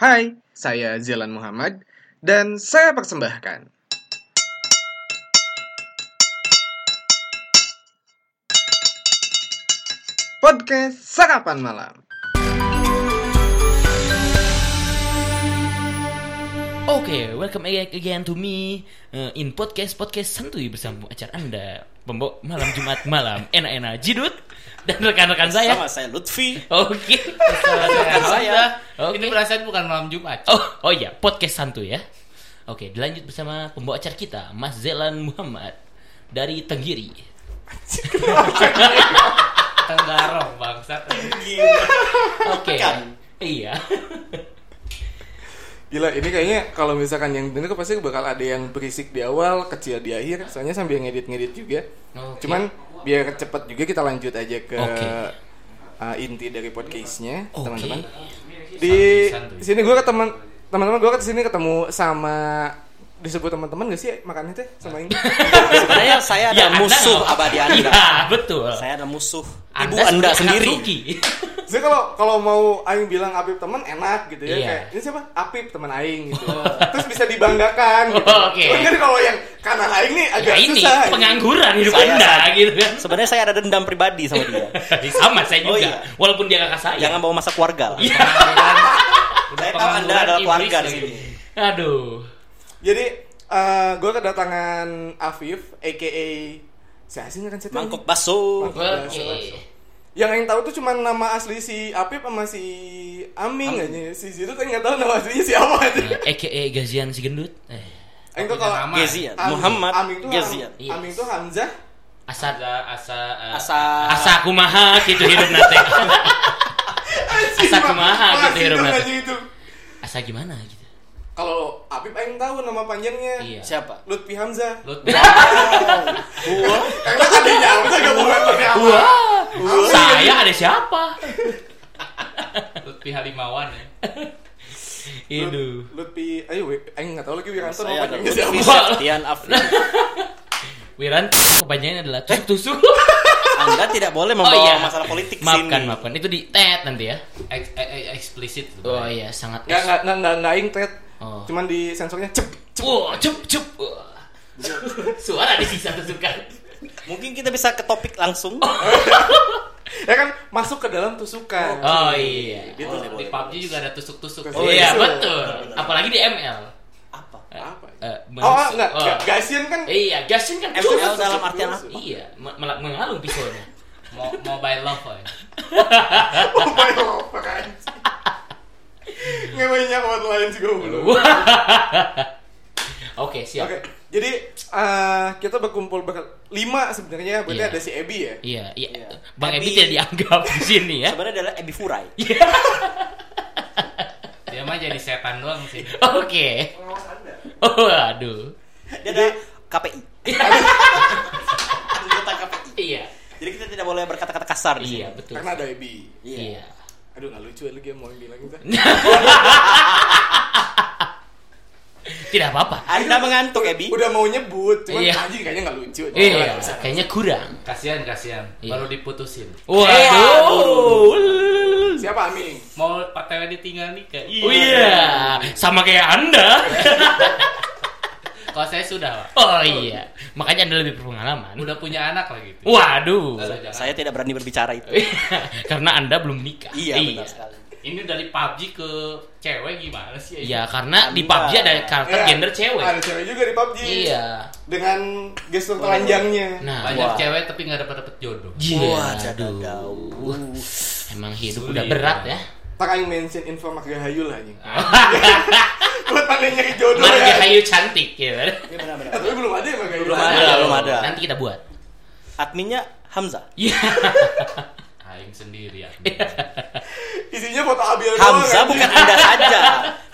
Hai, saya Zelan Muhammad dan saya persembahkan Podcast Sarapan Malam. Oke, welcome ag- again to me uh, in podcast podcast santuy bersama acara Anda pembok malam Jumat malam enak-enak jidut dan rekan-rekan saya. Sama saya Lutfi. Oke. Rekan saya. Oke. Ini perasaan bukan malam Jumat. Oh, oh iya, podcast santuy ya. Oke, dilanjut bersama pembawa acara kita, Mas Zelan Muhammad dari Tenggiri. Tenggarong bangsat. Oke. Kan. Iya. Gila, ini kayaknya kalau misalkan yang denger pasti bakal ada yang berisik di awal, kecil di akhir, soalnya sambil ngedit-ngedit juga. Oke. Cuman biar cepet juga kita lanjut aja ke Oke. uh, inti dari podcastnya, Oke. teman-teman. Di santuy. sini gue ketemu teman-teman gue ke sini ketemu sama disebut teman-teman gak sih makannya teh sama ini? Sebenarnya saya Ya, adalah Anda musuh abadi Anda. Iya, betul. Saya adalah musuh ibu Anda sendiri. Jadi kalau kalau mau Aing bilang Apip teman enak gitu ya Iya. kayak ini siapa? Apip teman Aing gitu. Terus bisa dibanggakan gitu. Oh, oke. Cuman kan kalau yang kanan Aing nih agak Ya ini susah. gitu. pengangguran hidup Saya- Anda gitu kan. Sebenarnya saya ada dendam pribadi sama dia. Sama saya juga. Oh, iya. Walaupun dia kakak saya. Jangan bawa masa keluarga lah. Iya. Saya tahu Anda adalah keluarga di sini. Aduh. Jadi gue kedatangan Afif aka siapa sih kan saya Mangkok baso. Mangkok. Yang Aing tahu tuh cuma nama asli si Apip sama si Aming aja. Si Zitu kan nggak tahu nama aslinya siapa aja. AKA Gazian si gendut. Eh. Punya kalau. Gezian. Aming- Muhammad Aming tuh Gezian. Iya. Aming tuh Hamzah. Asa Asa asa eh, Asa asa kumaha gitu hidup nate. Asa kumaha gitu hidup nate. itu. Asa gimana gitu. Kalau Apip Aing tahu nama panjangnya. Iya. siapa? Lutfi Hamzah. Lut Karena adanya Hamzah pakai apa. Wah. Saya ada siapa? Lutfi Halimawan ya. Itu. Lutfi, ayo Aing nggak tahu lagi Wiranto nama panjangnya Lutfi siapa. Septian Afri. Wiran kepanjangannya adalah tusuk-tusuk. Anda tidak boleh Oh membawa iya. masalah politik Maafkan, sini. maafkan. Itu di tet nanti ya. Ex- eh, eh, eksplisit. Oh iya, sangat Nggak nggak nggak nggak nggak. Oh. Cuman di sensornya cep. Wah, cup cup. Wah. Suara di sisa tusukan. Mungkin kita bisa ke topik langsung. Ya kan masuk ke dalam tusukan. Oh iya. Gitu. Boleh, Di. PUBG juga ada tusuk-tusuk. Oh, iya, iya. betul. Apalagi di ML. Apa? Eh, Apa? eh, Oh, oh enggak, oh. Ga- Gasian kan Iya, gasin kan ML tusuk. dalam artian apa? Iya, mengalung pisaunya. Mo- mobile love ya. mobile lover anjing. Ngewenya online juga belum. Oke, siap. Oke, jadi eh, kita berkumpul berlima sebenarnya, berarti Iya. ada si Ebi ya. Iya, iya. Iya. Bang Ebi tidak dianggap di sini ya. Sebenarnya adalah Ebi Furai. Dia mah jadi setan doang sih. Oke. Oh, aduh. Dia adalah KPI. KPI. Iya. Jadi kita tidak boleh berkata-kata kasar di sini. Iya, betul. Karena ada Ebi. Iya. Aduh, nggak lucu lagi ya mau bilang itu. Tidak apa-apa. Anda mengantuk, Ebi? Udah mau nyebut, cuman Iya. anjing kayaknya nggak lucu. Iya, Nggak usah. kayaknya kurang. Kasihan kasihan. Iya. Baru diputusin. Waduh. Siapa Aming? Mau PTW ditinggal nikah. Oh iya, sama kayak Anda. Kalau saya sudah, Pak. Oh iya, makanya Anda lebih berpengalaman. Udah punya anak lagi. Waduh. Aduh, jangan. Saya tidak berani berbicara itu. Karena Anda belum nikah. Iya, benar sekali. Ini dari PUBG ke cewek gimana sih? Iya, karena di Anda. PUBG ada karakter Iya, gender cewek. Ada cewek juga di PUBG. Iya. Dengan gestur telanjangnya. Nah, Banyak Wah. cewek tapi nggak dapat dapat jodoh. Iya, Wah. Emang hidup Sulit, udah berat ya. Tak aing mention info Marga Hayu lah anjing. Buat mana nyari jodoh Marga ya. Hayu cantik ya. Iya benar-benar. Eh, Tapi belum ada ya Marga Hayu. Belum ada, belum ada. Nanti kita buat. Adminnya Hamzah. Iya. Aing sendiri ya. Isinya foto doang. Hamzah bukan Anda saja.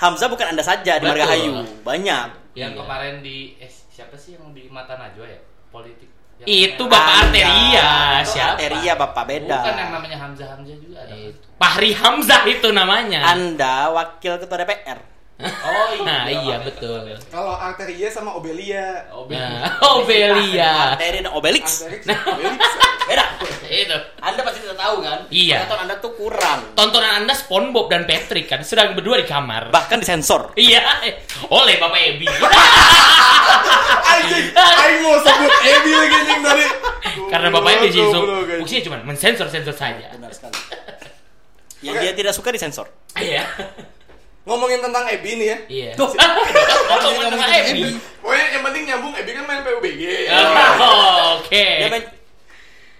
Hamzah bukan Anda saja di. Margahayu. Banyak. Yang Iya. kemarin di eh, siapa sih yang di Mata Najwa ya? Politik. Yang Itu Bapak. Arteria, siapa? Arteria Bapak beda. Bukan yang namanya Hamzah Hamzah juga ada. Itu. Fahri Hamzah itu namanya. Anda wakil ketua DPR. Oh iya. Nah, iya betul. Kalau Arteria sama Obelia. Oh, Nah, Obelia. Arteri dan Obelix. Arteria Nah. Obelix. Beda. Itu. Anda pasti tidak tahu kan? Iya. Pengetahuan Anda tuh kurang. Tontonan Anda SpongeBob dan Patrick kan sedang berdua di kamar. Bahkan disensor. Iya, oleh Bapak Ebi. Anjing, aing mau sebut Ebi lagi anjing tadi. Karena Bapak Ebi anjing. fungsinya cuma mensensor-sensor saja. Benar sekali. Yang dia tidak suka disensor. Iya. Ngomongin tentang Ebi nih ya. Iya. Tuh. Ngomongin tentang Ebi. Pokoknya yang penting nyambung Ebi kan main PUBG. Oh, Oke. Dia main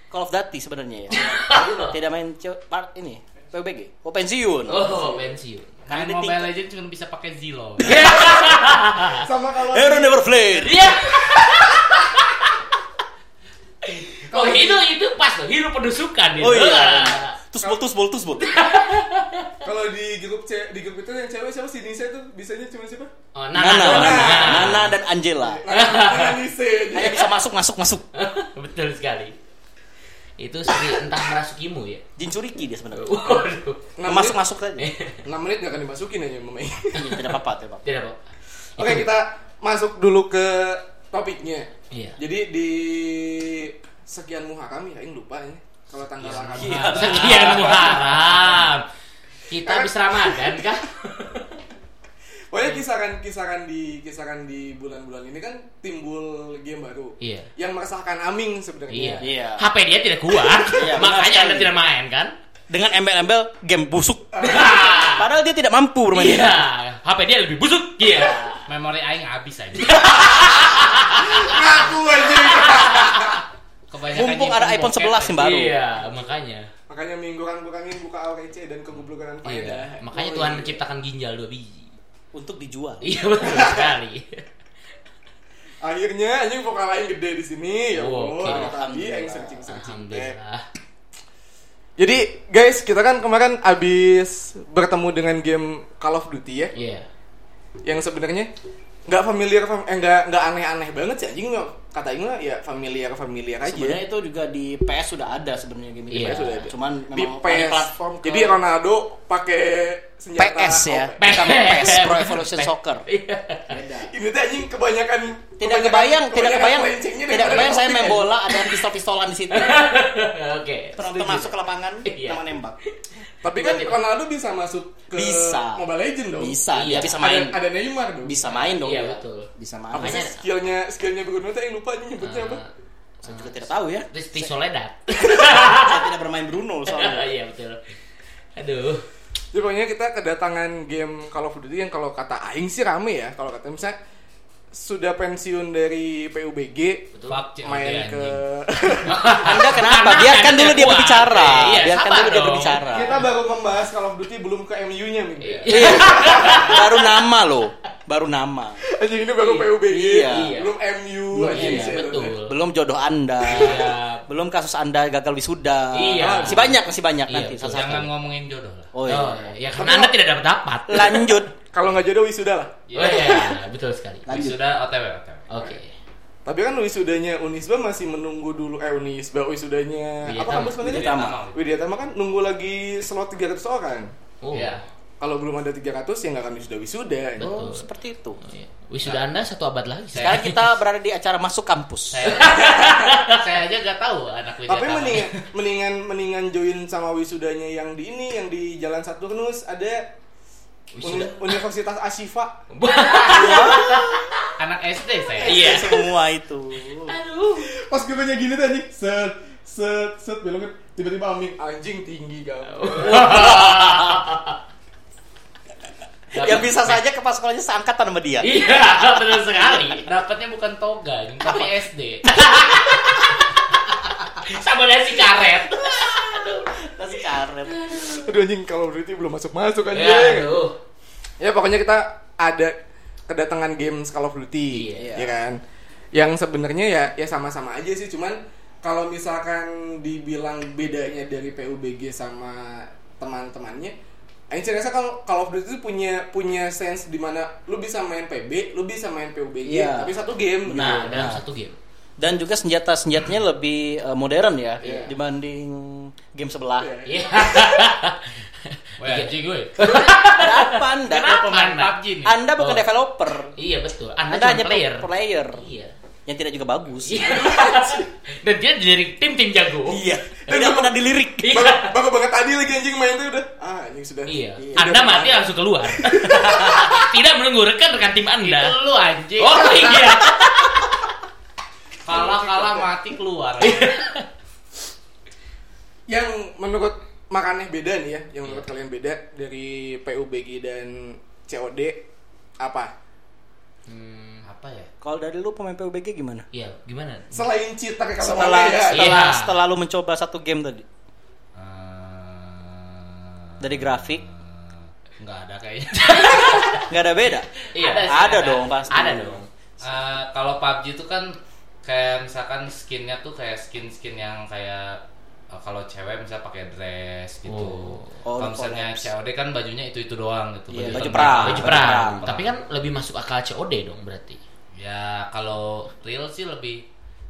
Call of Duty sebenarnya ya. tidak main part ini PUBG. Oh pensiun. Oh, pensiun. Karena Main Mobile. Legends cuma bisa pakai Zilo. Sama kalau Hero never fled. Iya. Oh, itu itu pas loh, hero penusukan itu. Oh iya. Ah. Tusbol tusbol tusbol. kalau di grup ce- di grup itu yang cewek siapa sih Nisa itu bisanya cuma siapa? Oh, Nana, Nana, Nana, Nana. Nana dan Angela. Nisa Hanya aja. bisa masuk masuk masuk. Betul sekali. Itu seperti entah merasukimu ya. Jinchuriki dia sebenarnya. Masuk masuk saja. 6 menit gak akan dimasukin aja memain. Iya, tidak apa-apa, tidak apa-apa. Tidak, Pak. Oke, kita masuk dulu ke topiknya. Iya. Jadi di sekian Muharram ya, Aing lupa ya. Kalau tanggal Ramadan. Iya. Sekian Muharram. Kita habis Ramadan kah? Pokoknya kisaran-kisaran di kisaran di bulan-bulan ini kan timbul game baru. Iya. Yang meresahkan Aming sebenarnya. Iya. Iya. HP dia tidak kuat. Iya, makanya. Anda tidak main kan? Dengan embel-embel game busuk. Padahal dia tidak mampu bermain. Iya. HP dia lebih busuk. Iya. Memori aing habis aja. Ngaku aja. Kebanyakan Mumpung ada iPhone bokep 11 yang baru. Iya, makanya. Makanya minggu kan kurangin buka AORC dan kegoblokan faedah. Iya. Makanya Oh, Tuhan iya. menciptakan ginjal dua biji. Untuk dijual. Iya betul sekali. Akhirnya anjing vokal lain gede di sini. Ya Oh, Allah, oke. ada tadi aing searching-searching. teh. Alhamdulillah. Jadi guys, kita kan kemarin abis bertemu dengan game Call of Duty ya, Iya. Yang sebenarnya nggak familiar, fam- eh nggak nggak aneh-aneh banget sih, anjing kata Aing mah ya familiar familiar aja. Sebenarnya itu juga di PS sudah ada sebenarnya game Iya. itu. sudah ada. Cuman di memang PS. di platform ke Jadi Ronaldo pakai senjata PS ya. OP. Bukan PS Pro Evolution PS. Soccer. Iya. Beda. Ini tuh anjing kebanyakan Tidak kebayang, tidak kebayang, tidak kebayang saya main bola ada pistol-pistolan di situ. Oke. Masuk ke lapangan Iya. sama nembak. Tapi kan Ronaldo bisa masuk ke Bisa. Mobile Legend dong. Bisa, Iya. dia bisa main. Ada, ada Neymar dong. Bisa main dong. Iya, betul. Bisa main. Apa skillnya skillnya Bruno tuh yang lupa aja nyebutnya apa? Saya juga tidak tahu ya. Di Soledad. Saya tidak bermain Bruno soalnya. Iya betul. Aduh. Jadi pokoknya kita kedatangan game Call of Duty yang kalau kata Aing sih rame ya. Kalau kata misalnya sudah pensiun dari PUBG COD main ke Anda kenapa? Biarkan dulu dia berbicara. Iya, Biarkan sabar dulu dia berbicara. kita baru membahas Call of Duty belum ke MU-nya. Iya. Baru nama loh. Baru nama. Anjing ini baru PUBG. Iya. Belum MU Belum, Iya betul. Belum jodoh Anda. Iya. Belum kasus Anda gagal wisuda. Iya. Masih banyak, masih banyak Iya, nanti betul. Jangan ngomongin jodoh lah. Oh Oh, iya. ya karena Anda tidak dapat dapat. Lanjut. Kalau nggak jodoh wisuda lah. Oh iya, betul sekali. Lanjut. Sudah OTW OTW. Oke. Tapi kan wisudanya Unisba masih menunggu dulu eh Unisba wisudanya Widya apa kampus mana Widya? Tama. Widya Tama kan nunggu lagi slot 300 orang. Oh. Iya. Kalau belum ada 300 ya nggak akan wisuda wisuda. Oh, Betul. seperti itu. Iya. Wisuda Anda satu abad lagi. Sekarang kita berada di acara masuk kampus. Saya, saya aja gak tahu anak Widya Tapi mendingan mendingan mendingan join sama wisudanya yang di ini yang di Jalan Saturnus ada Wisuda. Uni- Universitas Ashifa. anak SD saya. Iya. Semua itu. Aduh. Pas gue banyak gini tadi, set set set kan tiba-tiba Aming anjing tinggi kau. Ya bisa saja kepala sekolahnya seangkatan sama dia. Iya, betul sekali. Dapatnya bukan toga, tapi SD. Sama nasi karet. Nasi karet. Aduh anjing kalau berarti belum masuk masuk anjing. Ya, aduh. Ya pokoknya kita ada kedatangan games Call of Duty, Iya. ya kan? Yang sebenarnya ya ya sama-sama aja sih, cuman kalau misalkan dibilang bedanya dari PUBG sama teman-temannya, Aing sih rasa kalau Call of Duty itu punya punya sense di mana lu bisa main PB, lu bisa main PUBG, Iya. tapi satu game. Nah, gitu. dalam Nah. satu game. Dan juga senjata-senjatanya lebih eh, modern ya Iya. dibanding game sebelah. Iya. Iya. Wah, anjing gue. Kenapa Anda? Kenapa? PUBG nih? Anda bukan Oh. developer. Iya betul. Anda, Anda hanya player. player. Iya. Yang tidak juga bagus. Dan dia dari tim-tim jago. Iya. Tidak pernah dilirik. Iya. Baru banget tadi lagi anjing main tuh udah. Ah, anjing sudah. Iya. Iya, Anda udah. mati langsung keluar. Tidak menunggu rekan-rekan tim Anda. Itu lu anjing. Oh iya. Kalah-kalah mati keluar. Yang menurut makannya beda nih ya, yang menurut kalian beda dari PUBG dan COD apa? Hmm, apa ya? Kalau dari lu pemain PUBG gimana? Iya, gimana? Selain cheater kalau Setelah ya? setelah, Iya. setelah lu mencoba satu game tadi. Eh, Dari grafik? Nggak ada kayaknya. nggak ada beda. Iya. Ada sih, Ada ada. dong pasti. Ada dong. Eh, kalau PUBG itu kan kayak misalkan skinnya tuh kayak skin-skin yang kayak eh, kalau cewek misalnya pakai dress gitu. Oh. Oh, kalau misalnya collabs. COD kan bajunya itu itu doang gitu. Iya, baju tengah. perang. Baju Baju perang. Tapi kan lebih masuk akal COD dong berarti. Ya kalau real sih lebih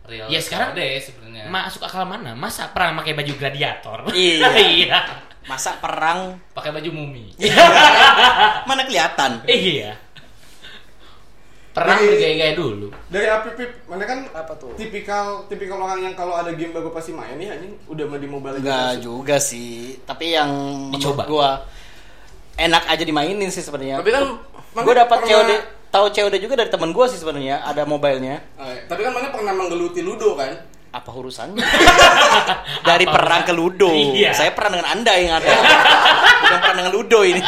real. Ya, sekarang COD sebenarnya. Masuk akal mana? Masa perang pakai baju gladiator? Iya. iya. Masa perang pakai baju mumi. mana kelihatan? Iya. Perang Dari- bergaya-gaya dulu. Dari api pip, mana kan Apa tuh? tipikal tipikal orang yang kalau ada game baru pasti main nih anjing udah mau di mobile Enggak juga sih. Tapi yang Dicoba. gua enak aja dimainin sih sebenarnya. Tapi kan gua mana dapat pernah- COD tahu COD juga dari teman gua sih sebenarnya ada mobilenya. Eh, tapi kan mana pernah menggeluti Ludo kan? Apa urusannya? dari Apa perang ke Ludo. Iya. Saya perang dengan Anda yang ada. Bukan perang dengan Ludo ini.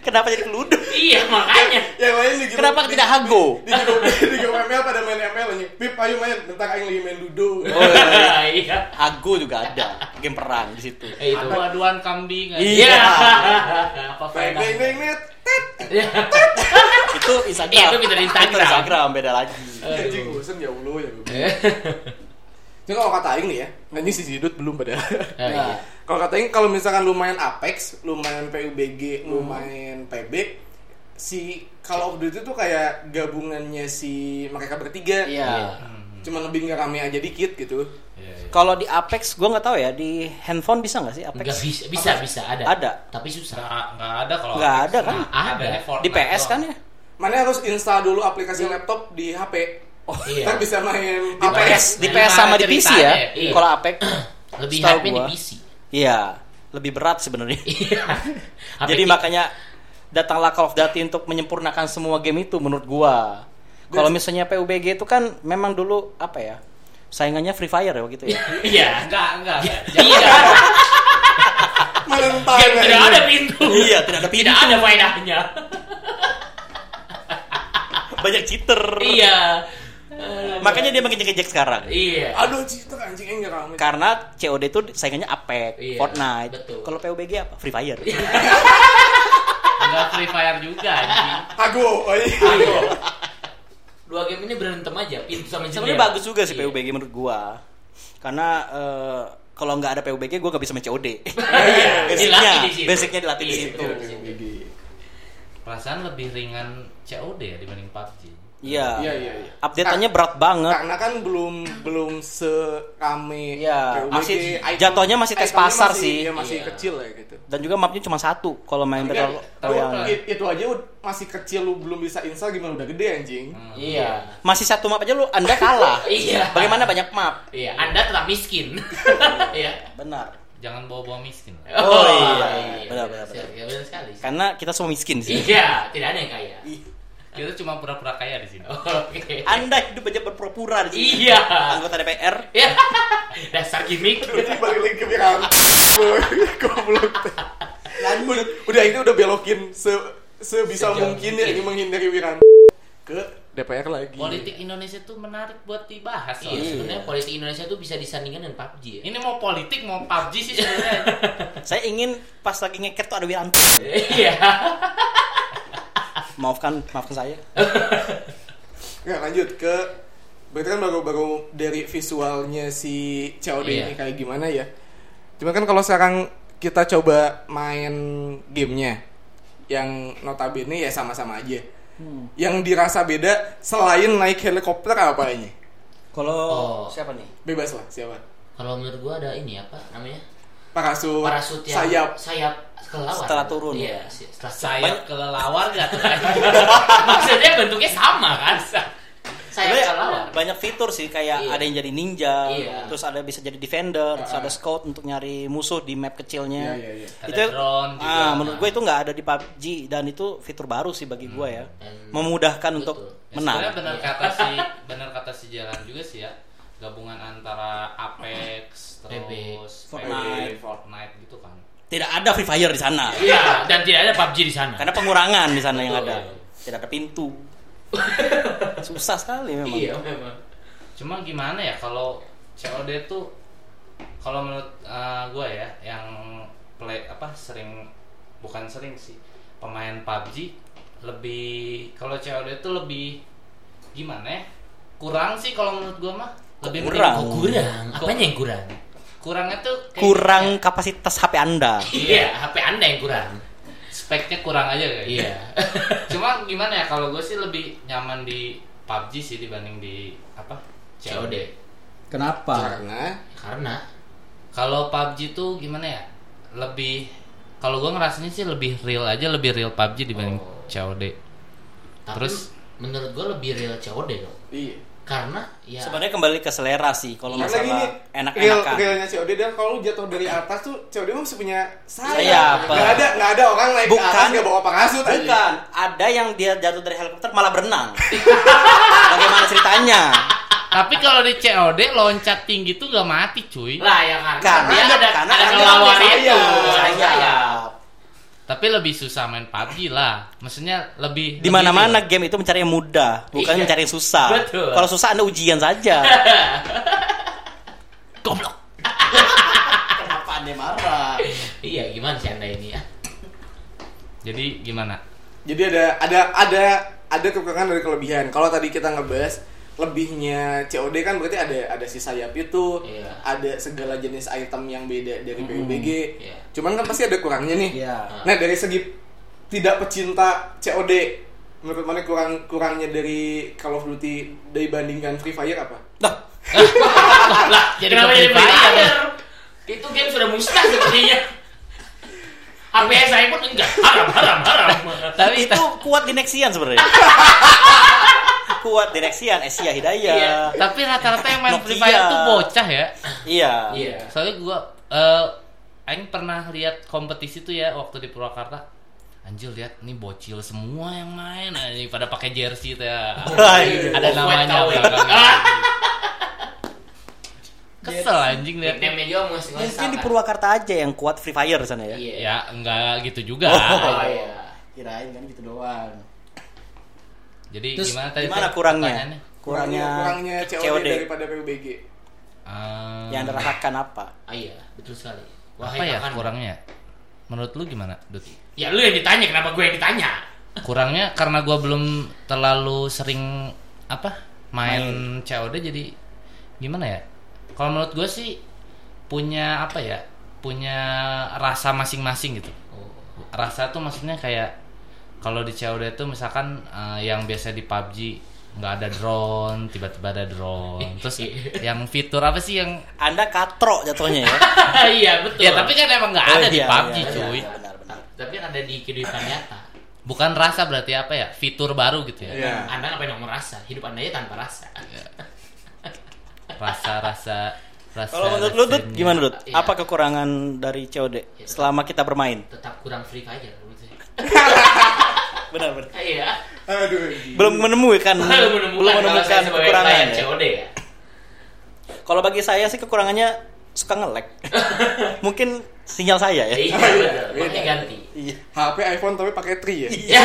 Kenapa jadi ke Ludo? Iya, makanya. Yang lain di grup- Kenapa di- tidak Hago? Di, di, grup, di grup ML pada main ML anjing. Pip ayo main, bentar aing lagi main Ludo. Oh, iya. iya. Hago juga ada game perang di situ. Eh, itu. Adu-aduan kambing. Iya. Apa bang bang net. tet. Itu Instagram. Iya, itu bisa di Instagram. Itu Instagram beda lagi. Anjing bosen ya Allah ya. Jadi kalau kata aing nih ya, anjing si Sidut belum pada. Oh, iya. Kalau kata aing kalau misalkan lu main Apex, lu main PUBG, lu main PB, si Call of Duty tuh kayak gabungannya si mereka bertiga. Iya. Cuma lebih nggak rame aja dikit gitu. Iya, iya. Kalau di Apex gua nggak tahu ya di handphone bisa nggak sih Apex? Enggak bisa, bisa, bisa ada. Ada. Tapi susah. Nggak, nggak ada kalau Nggak Apex. ada kan? Nah, Ada. Di PS doang. kan ya? Mana harus install dulu aplikasi laptop di HP. Oh, iya. Ntar bisa main Di Apex. PS, di PS sama di PC ya. Iya. Kalau Apex Lebih hype di. PC. Iya, lebih berat sebenarnya. Iya. Jadi makanya datanglah Call of Duty untuk menyempurnakan semua game itu menurut gua. Kalau misalnya PUBG itu kan memang dulu apa ya? Saingannya Free Fire ya begitu ya. Iya. Enggak, enggak. Iya. Menentang. Game tidak anjing. ada pintu. Iya, tidak ada Tidak ada faedahnya. Banyak cheater. Iya. Makanya dia makin ngejek sekarang. Iya. Aduh, cita anjing aing nggak rame. Karena COD itu saingannya Apex, Iya, Fortnite. betul. Kalau PUBG apa? Free Fire. Enggak Free Fire juga anjing. Hago, oh iya. Ayo. Dua game ini berantem aja, pintu sama jendela. Sebenarnya bagus juga sih Iya. PUBG menurut gua. Karena eh, kalau nggak ada PUBG gua nggak bisa main COD. Iya, basicnya, dilatih di situ. basicnya dilatih di Iya, situ. Perasaan lebih ringan COD ya dibanding PUBG. Iya. Iya, iya, iya. Update-nya berat banget. Karena kan belum belum serame Iya, masih Item- jatuhnya masih tes pasar masih- sih. Iya, masih Iya. kecil ya gitu. Dan juga mapnya cuma satu kalau main Enggak, Battle tapi Royale. i- itu aja masih kecil lu belum bisa install gimana udah gede anjing. Iya. Masih satu map aja lu Anda kalah. Iya. Bagaimana banyak map? Iya, Anda tetap miskin. Iya. Benar. Jangan bawa-bawa miskin. Oh, iya. Benar, benar, benar. Iya, benar sekali. Karena kita semua miskin sih. Iya, tidak ada yang kaya. Kita cuma pura-pura kaya di sini. Oke. Anda hidup aja berpura-pura di sini. Iya. Anggota DPR. Ya. Dasar gimmick. Jadi balik lagi ke Wiranto. Goblok. Udah, udah ini udah belokin se sebisa Sejauh mungkin ya ini menghindari Wiranto ke DPR lagi. Politik Indonesia tuh menarik buat dibahas. Iya, soalnya. sebenarnya politik Indonesia tuh bisa disandingkan dengan PUBG ya. Ini mau politik mau PUBG sih sebenarnya. Saya ingin pas lagi ngeket tuh ada Wiranto. Iya. Maafkan, maafkan saya. Nggak lanjut ke berarti kan baru-baru dari visualnya si COD Iya. ini kayak gimana ya. Cuma kan kalau sekarang kita coba main gamenya yang notabene ya sama-sama aja. Yang dirasa beda selain naik helikopter apa ini? Kalau Oh. siapa nih? Bebas lah siapa. Kalau menurut gua ada ini apa namanya? Parasut, Parasut yang sayap. sayap kelelawar. Setelah turun. Iya, setelah sayap kelelawar gak tuh Maksudnya bentuknya sama kan? Sayap Sebenarnya kelelawar. banyak fitur sih kayak Iya. ada yang jadi ninja, Iya. terus ada bisa jadi defender, terus Ah. ada scout untuk nyari musuh di map kecilnya. Iya, iya, iya. Ada Itu drone juga. ah, menurut gue itu nggak ada di PUBG dan itu fitur baru sih bagi gue ya. Memudahkan Betul. untuk Ya, menang. sebenarnya benar Iya. kata si benar kata si jalan juga sih ya gabungan antara Apex terus Fortnite. Fortnite gitu kan Tidak ada Free Fire di sana. Iya, dan tidak ada PUBG di sana. Karena pengurangan di sana yang ada. Tidak ada pintu. Susah sekali memang. Iya, memang. cuma gimana ya kalau COD tuh kalau menurut gue ya yang play apa sering bukan sering sih pemain PUBG lebih kalau COD itu lebih gimana ya kurang sih kalau menurut gue mah lebih Kurang. Kurang? Apanya yang kurang? Kurangnya tuh kayak Kurang gini kapasitas HP Anda. Iya, HP Anda yang kurang. ya, speknya kurang aja kayak Iya. cuma gimana ya kalau gue sih lebih nyaman di PUBG sih dibanding di apa COD. Kenapa? Karena Karena kalau PUBG tuh gimana ya lebih kalau gue ngerasanya sih lebih real aja lebih real PUBG dibanding Oh. COD tapi Terus? menurut gue lebih real COD dong. iya. Karena ya Sebenarnya kembali ke selera sih kalau Karena masalah gini, real enak-enakan. realnya COD dan kalau lu jatuh dari atas tuh COD masih punya sayap. Sayap. Nggak ada nggak ada orang naik ke Bukan. atas nggak bawa parasut aja. Bukan, ada yang dia jatuh dari helikopter malah berenang. Bagaimana ceritanya? tapi kalau di COD loncat tinggi tuh gak mati cuy lah ya karena, Karena dia ada- ada karena ada ada. Ada. Tapi lebih susah main PUBG lah maksudnya lebih Di mana-mana game itu mencari yang mudah, bukan Iya. mencari yang susah. Betul. Kalau susah Anda ujian saja. Goblok. Kenapa Anda marah? Iya, gimana sih Anda ini ya? jadi gimana Jadi ada ada ada ada kekurangan dari kelebihan. Kalau tadi kita ngebahas lebihnya COD kan berarti ada ada si sayap itu, Iya. ada segala jenis item yang beda dari PUBG. Iya. Cuman kan pasti ada kurangnya nih. Iya. Nah dari segi tidak pecinta COD, menurut mana kurang kurangnya dari Call of Duty dibandingkan Free Fire apa? Dah, lah, jadi Free Fire? Fire? Itu game sudah musnah sepertinya. HP saya pun enggak. Haram, haram, haram. tapi itu kuat di Nexian sebenarnya. kuat di Nexian, Asia Hidayah. Iya. tapi rata-rata yang main Free. Fire tuh bocah ya Iya. Iya. soalnya gua eh Aing pernah lihat kompetisi tuh ya waktu di Purwakarta Anjir lihat nih bocil semua yang main Nah, ini pada pakai jersey tuh ya. Wah, iya. Ada namanya. Kesel anjing lihat juga masih Mungkin di. Purwakarta aja yang kuat Free Fire di sana ya. Iya. Ya enggak gitu juga. Oh, iya. Kirain kan gitu doang. Jadi Terus gimana tadi? Gimana kurangnya? Kurangnya, kurangnya COD, COD. daripada PUBG. Eh, Yang Anda rasakan apa? Ah, iya, betul sekali. apa ya Kakan. kurangnya? Menurut lu gimana, Dut? Ya lu yang ditanya, kenapa gue yang ditanya? Kurangnya karena gua belum terlalu sering apa main, COD jadi gimana ya? Kalau menurut gue sih punya apa ya? Punya rasa masing-masing gitu. Oh. Rasa tuh maksudnya kayak kalau di COD itu misalkan eh, yang biasa di PUBG nggak ada drone, tiba-tiba ada drone. Terus yang fitur apa sih yang Anda katro jatuhnya ya. iya, betul. Ya tapi kan emang nggak Oh, ada di iya, PUBG iya, cuy. iya, benar, benar. tapi kan ada di kehidupan nyata. Bukan rasa berarti apa ya? Fitur baru gitu ya. Iya. Anda ngapain ngomong rasa? Hidup Anda ya tanpa rasa. Rasa-rasa rasa. Kalau menurut lu gimana Dut? Iya. Apa kekurangan dari COD selama kita bermain? Tetap kurang free fire. Benar, benar. Iya. Aduh. Belum menemukan Belum menemukan, belum menemukan kekurangan. ya? COD ya. Kalau bagi saya sih kekurangannya suka nge-lag. Mungkin sinyal saya ya. Iya. Pakai ganti. Iya. HP iPhone tapi pakai tri ya. Ya.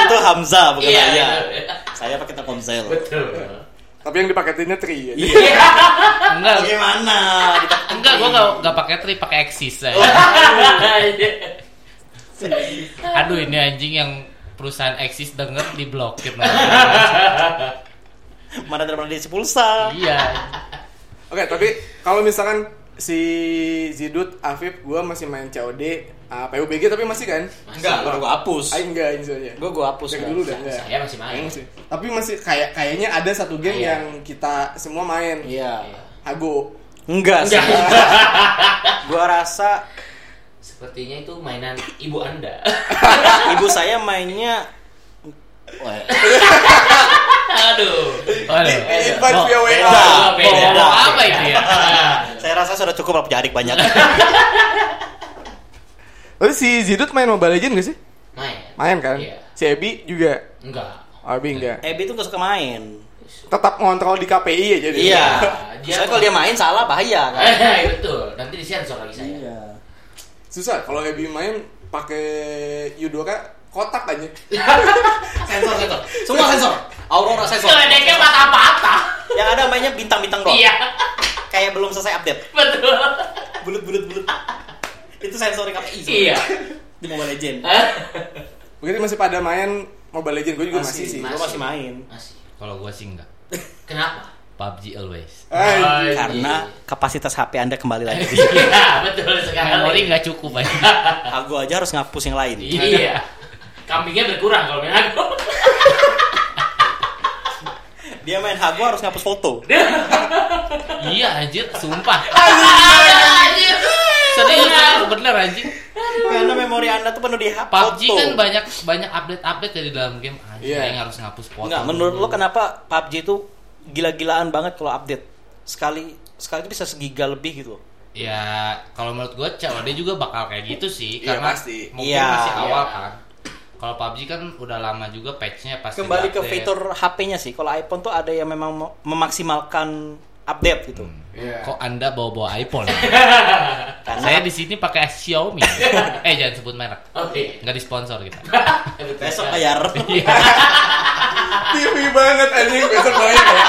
Itu Hamzah bukan Iya, saya. iya. Saya pakai Telkomsel. Betul. Tapi yang dipaketinnya tri ya. Iya. Enggak, Bagaimana? enggak gua enggak enggak pakai tri, pakai Axis saya. Aduh, ini anjing yang perusahaan Axis denger diblokir Mana daripada diisi pulsa? Iya. Oke, tapi kalau misalkan si Zidut, Afif, gua masih main COD, uh, PUBG tapi masih kan? Enggak, gua gua hapus. Ah, enggak ini soalnya. Gua gua hapus. Dari dulu udah enggak. Saya masih main. Masih. Tapi masih kayak kayaknya ada satu game Iya. yang kita semua main. Iya. Hago. Enggak sih. Enggak. gua rasa Sepertinya itu mainan ibu anda. Ibu saya mainnya Wah, Aduh. Aduh. Invite via WA. beda. Beda. Beda. Apa itu ya? saya rasa sudah cukup lah punya adik banyak. Tapi si Zidut main Mobile Legends gak sih? Main. Main kan? Iya. Si Ebi juga. Enggak. Abi enggak. Ebi tuh gak suka main. Tetap ngontrol di KPI ya jadi. Iya. dia Soalnya kalau dia main salah bahaya kan. Eh, betul. Nanti disensor lagi saya. Iya. Susah kalau Ebi main pakai Yudora kotak aja. Sensor, sensor. Semua sensor. Aurora sensor. Geledeknya patah-patah. Yang ada mainnya bintang-bintang doang. Iya. Kayak belum selesai update. Betul. Bulut-bulut bulut. Itu sensor KPI. sebenarnya. Iya. Di Mobile Legend. Berarti masih pada main Mobile Legends gue juga masih, sih. Gua masih main. Masih. Kalau gua sih enggak. Kenapa? PUBG always. Ay, Karena kapasitas HP Anda kembali lagi. Iya, betul sekarang. Memori nggak cukup aja. Aku aja harus ngapus yang lain. Iya. Kambingnya berkurang kalau main aku. Dia main Hago harus ngapus foto. iya anjir, sumpah. Anjir. Serius aku bener anjir. Karena memori Anda tuh penuh di HP. PUBG foto. kan banyak banyak update-update ya di dalam game. Anjir, Iya. yang harus ngapus foto. Enggak, menurut lo kenapa PUBG itu gila-gilaan banget kalau update? Sekali sekali itu bisa segiga lebih gitu. Ya, kalau menurut gue COD juga bakal kayak gitu sih Iya, karena pasti. mungkin Iya, masih iya. awal kan. Kalau PUBG kan udah lama juga patch-nya pasti Kembali ke fitur HP-nya sih. Kalau iPhone tuh ada yang memang memaksimalkan update gitu. Iya. Kok Anda bawa-bawa iPhone? Karena Saya di sini pakai Xiaomi. eh, jangan sebut merek. Oke. Nggak disponsor kita. besok bayar. Iya. TV banget anjing besok banget ya.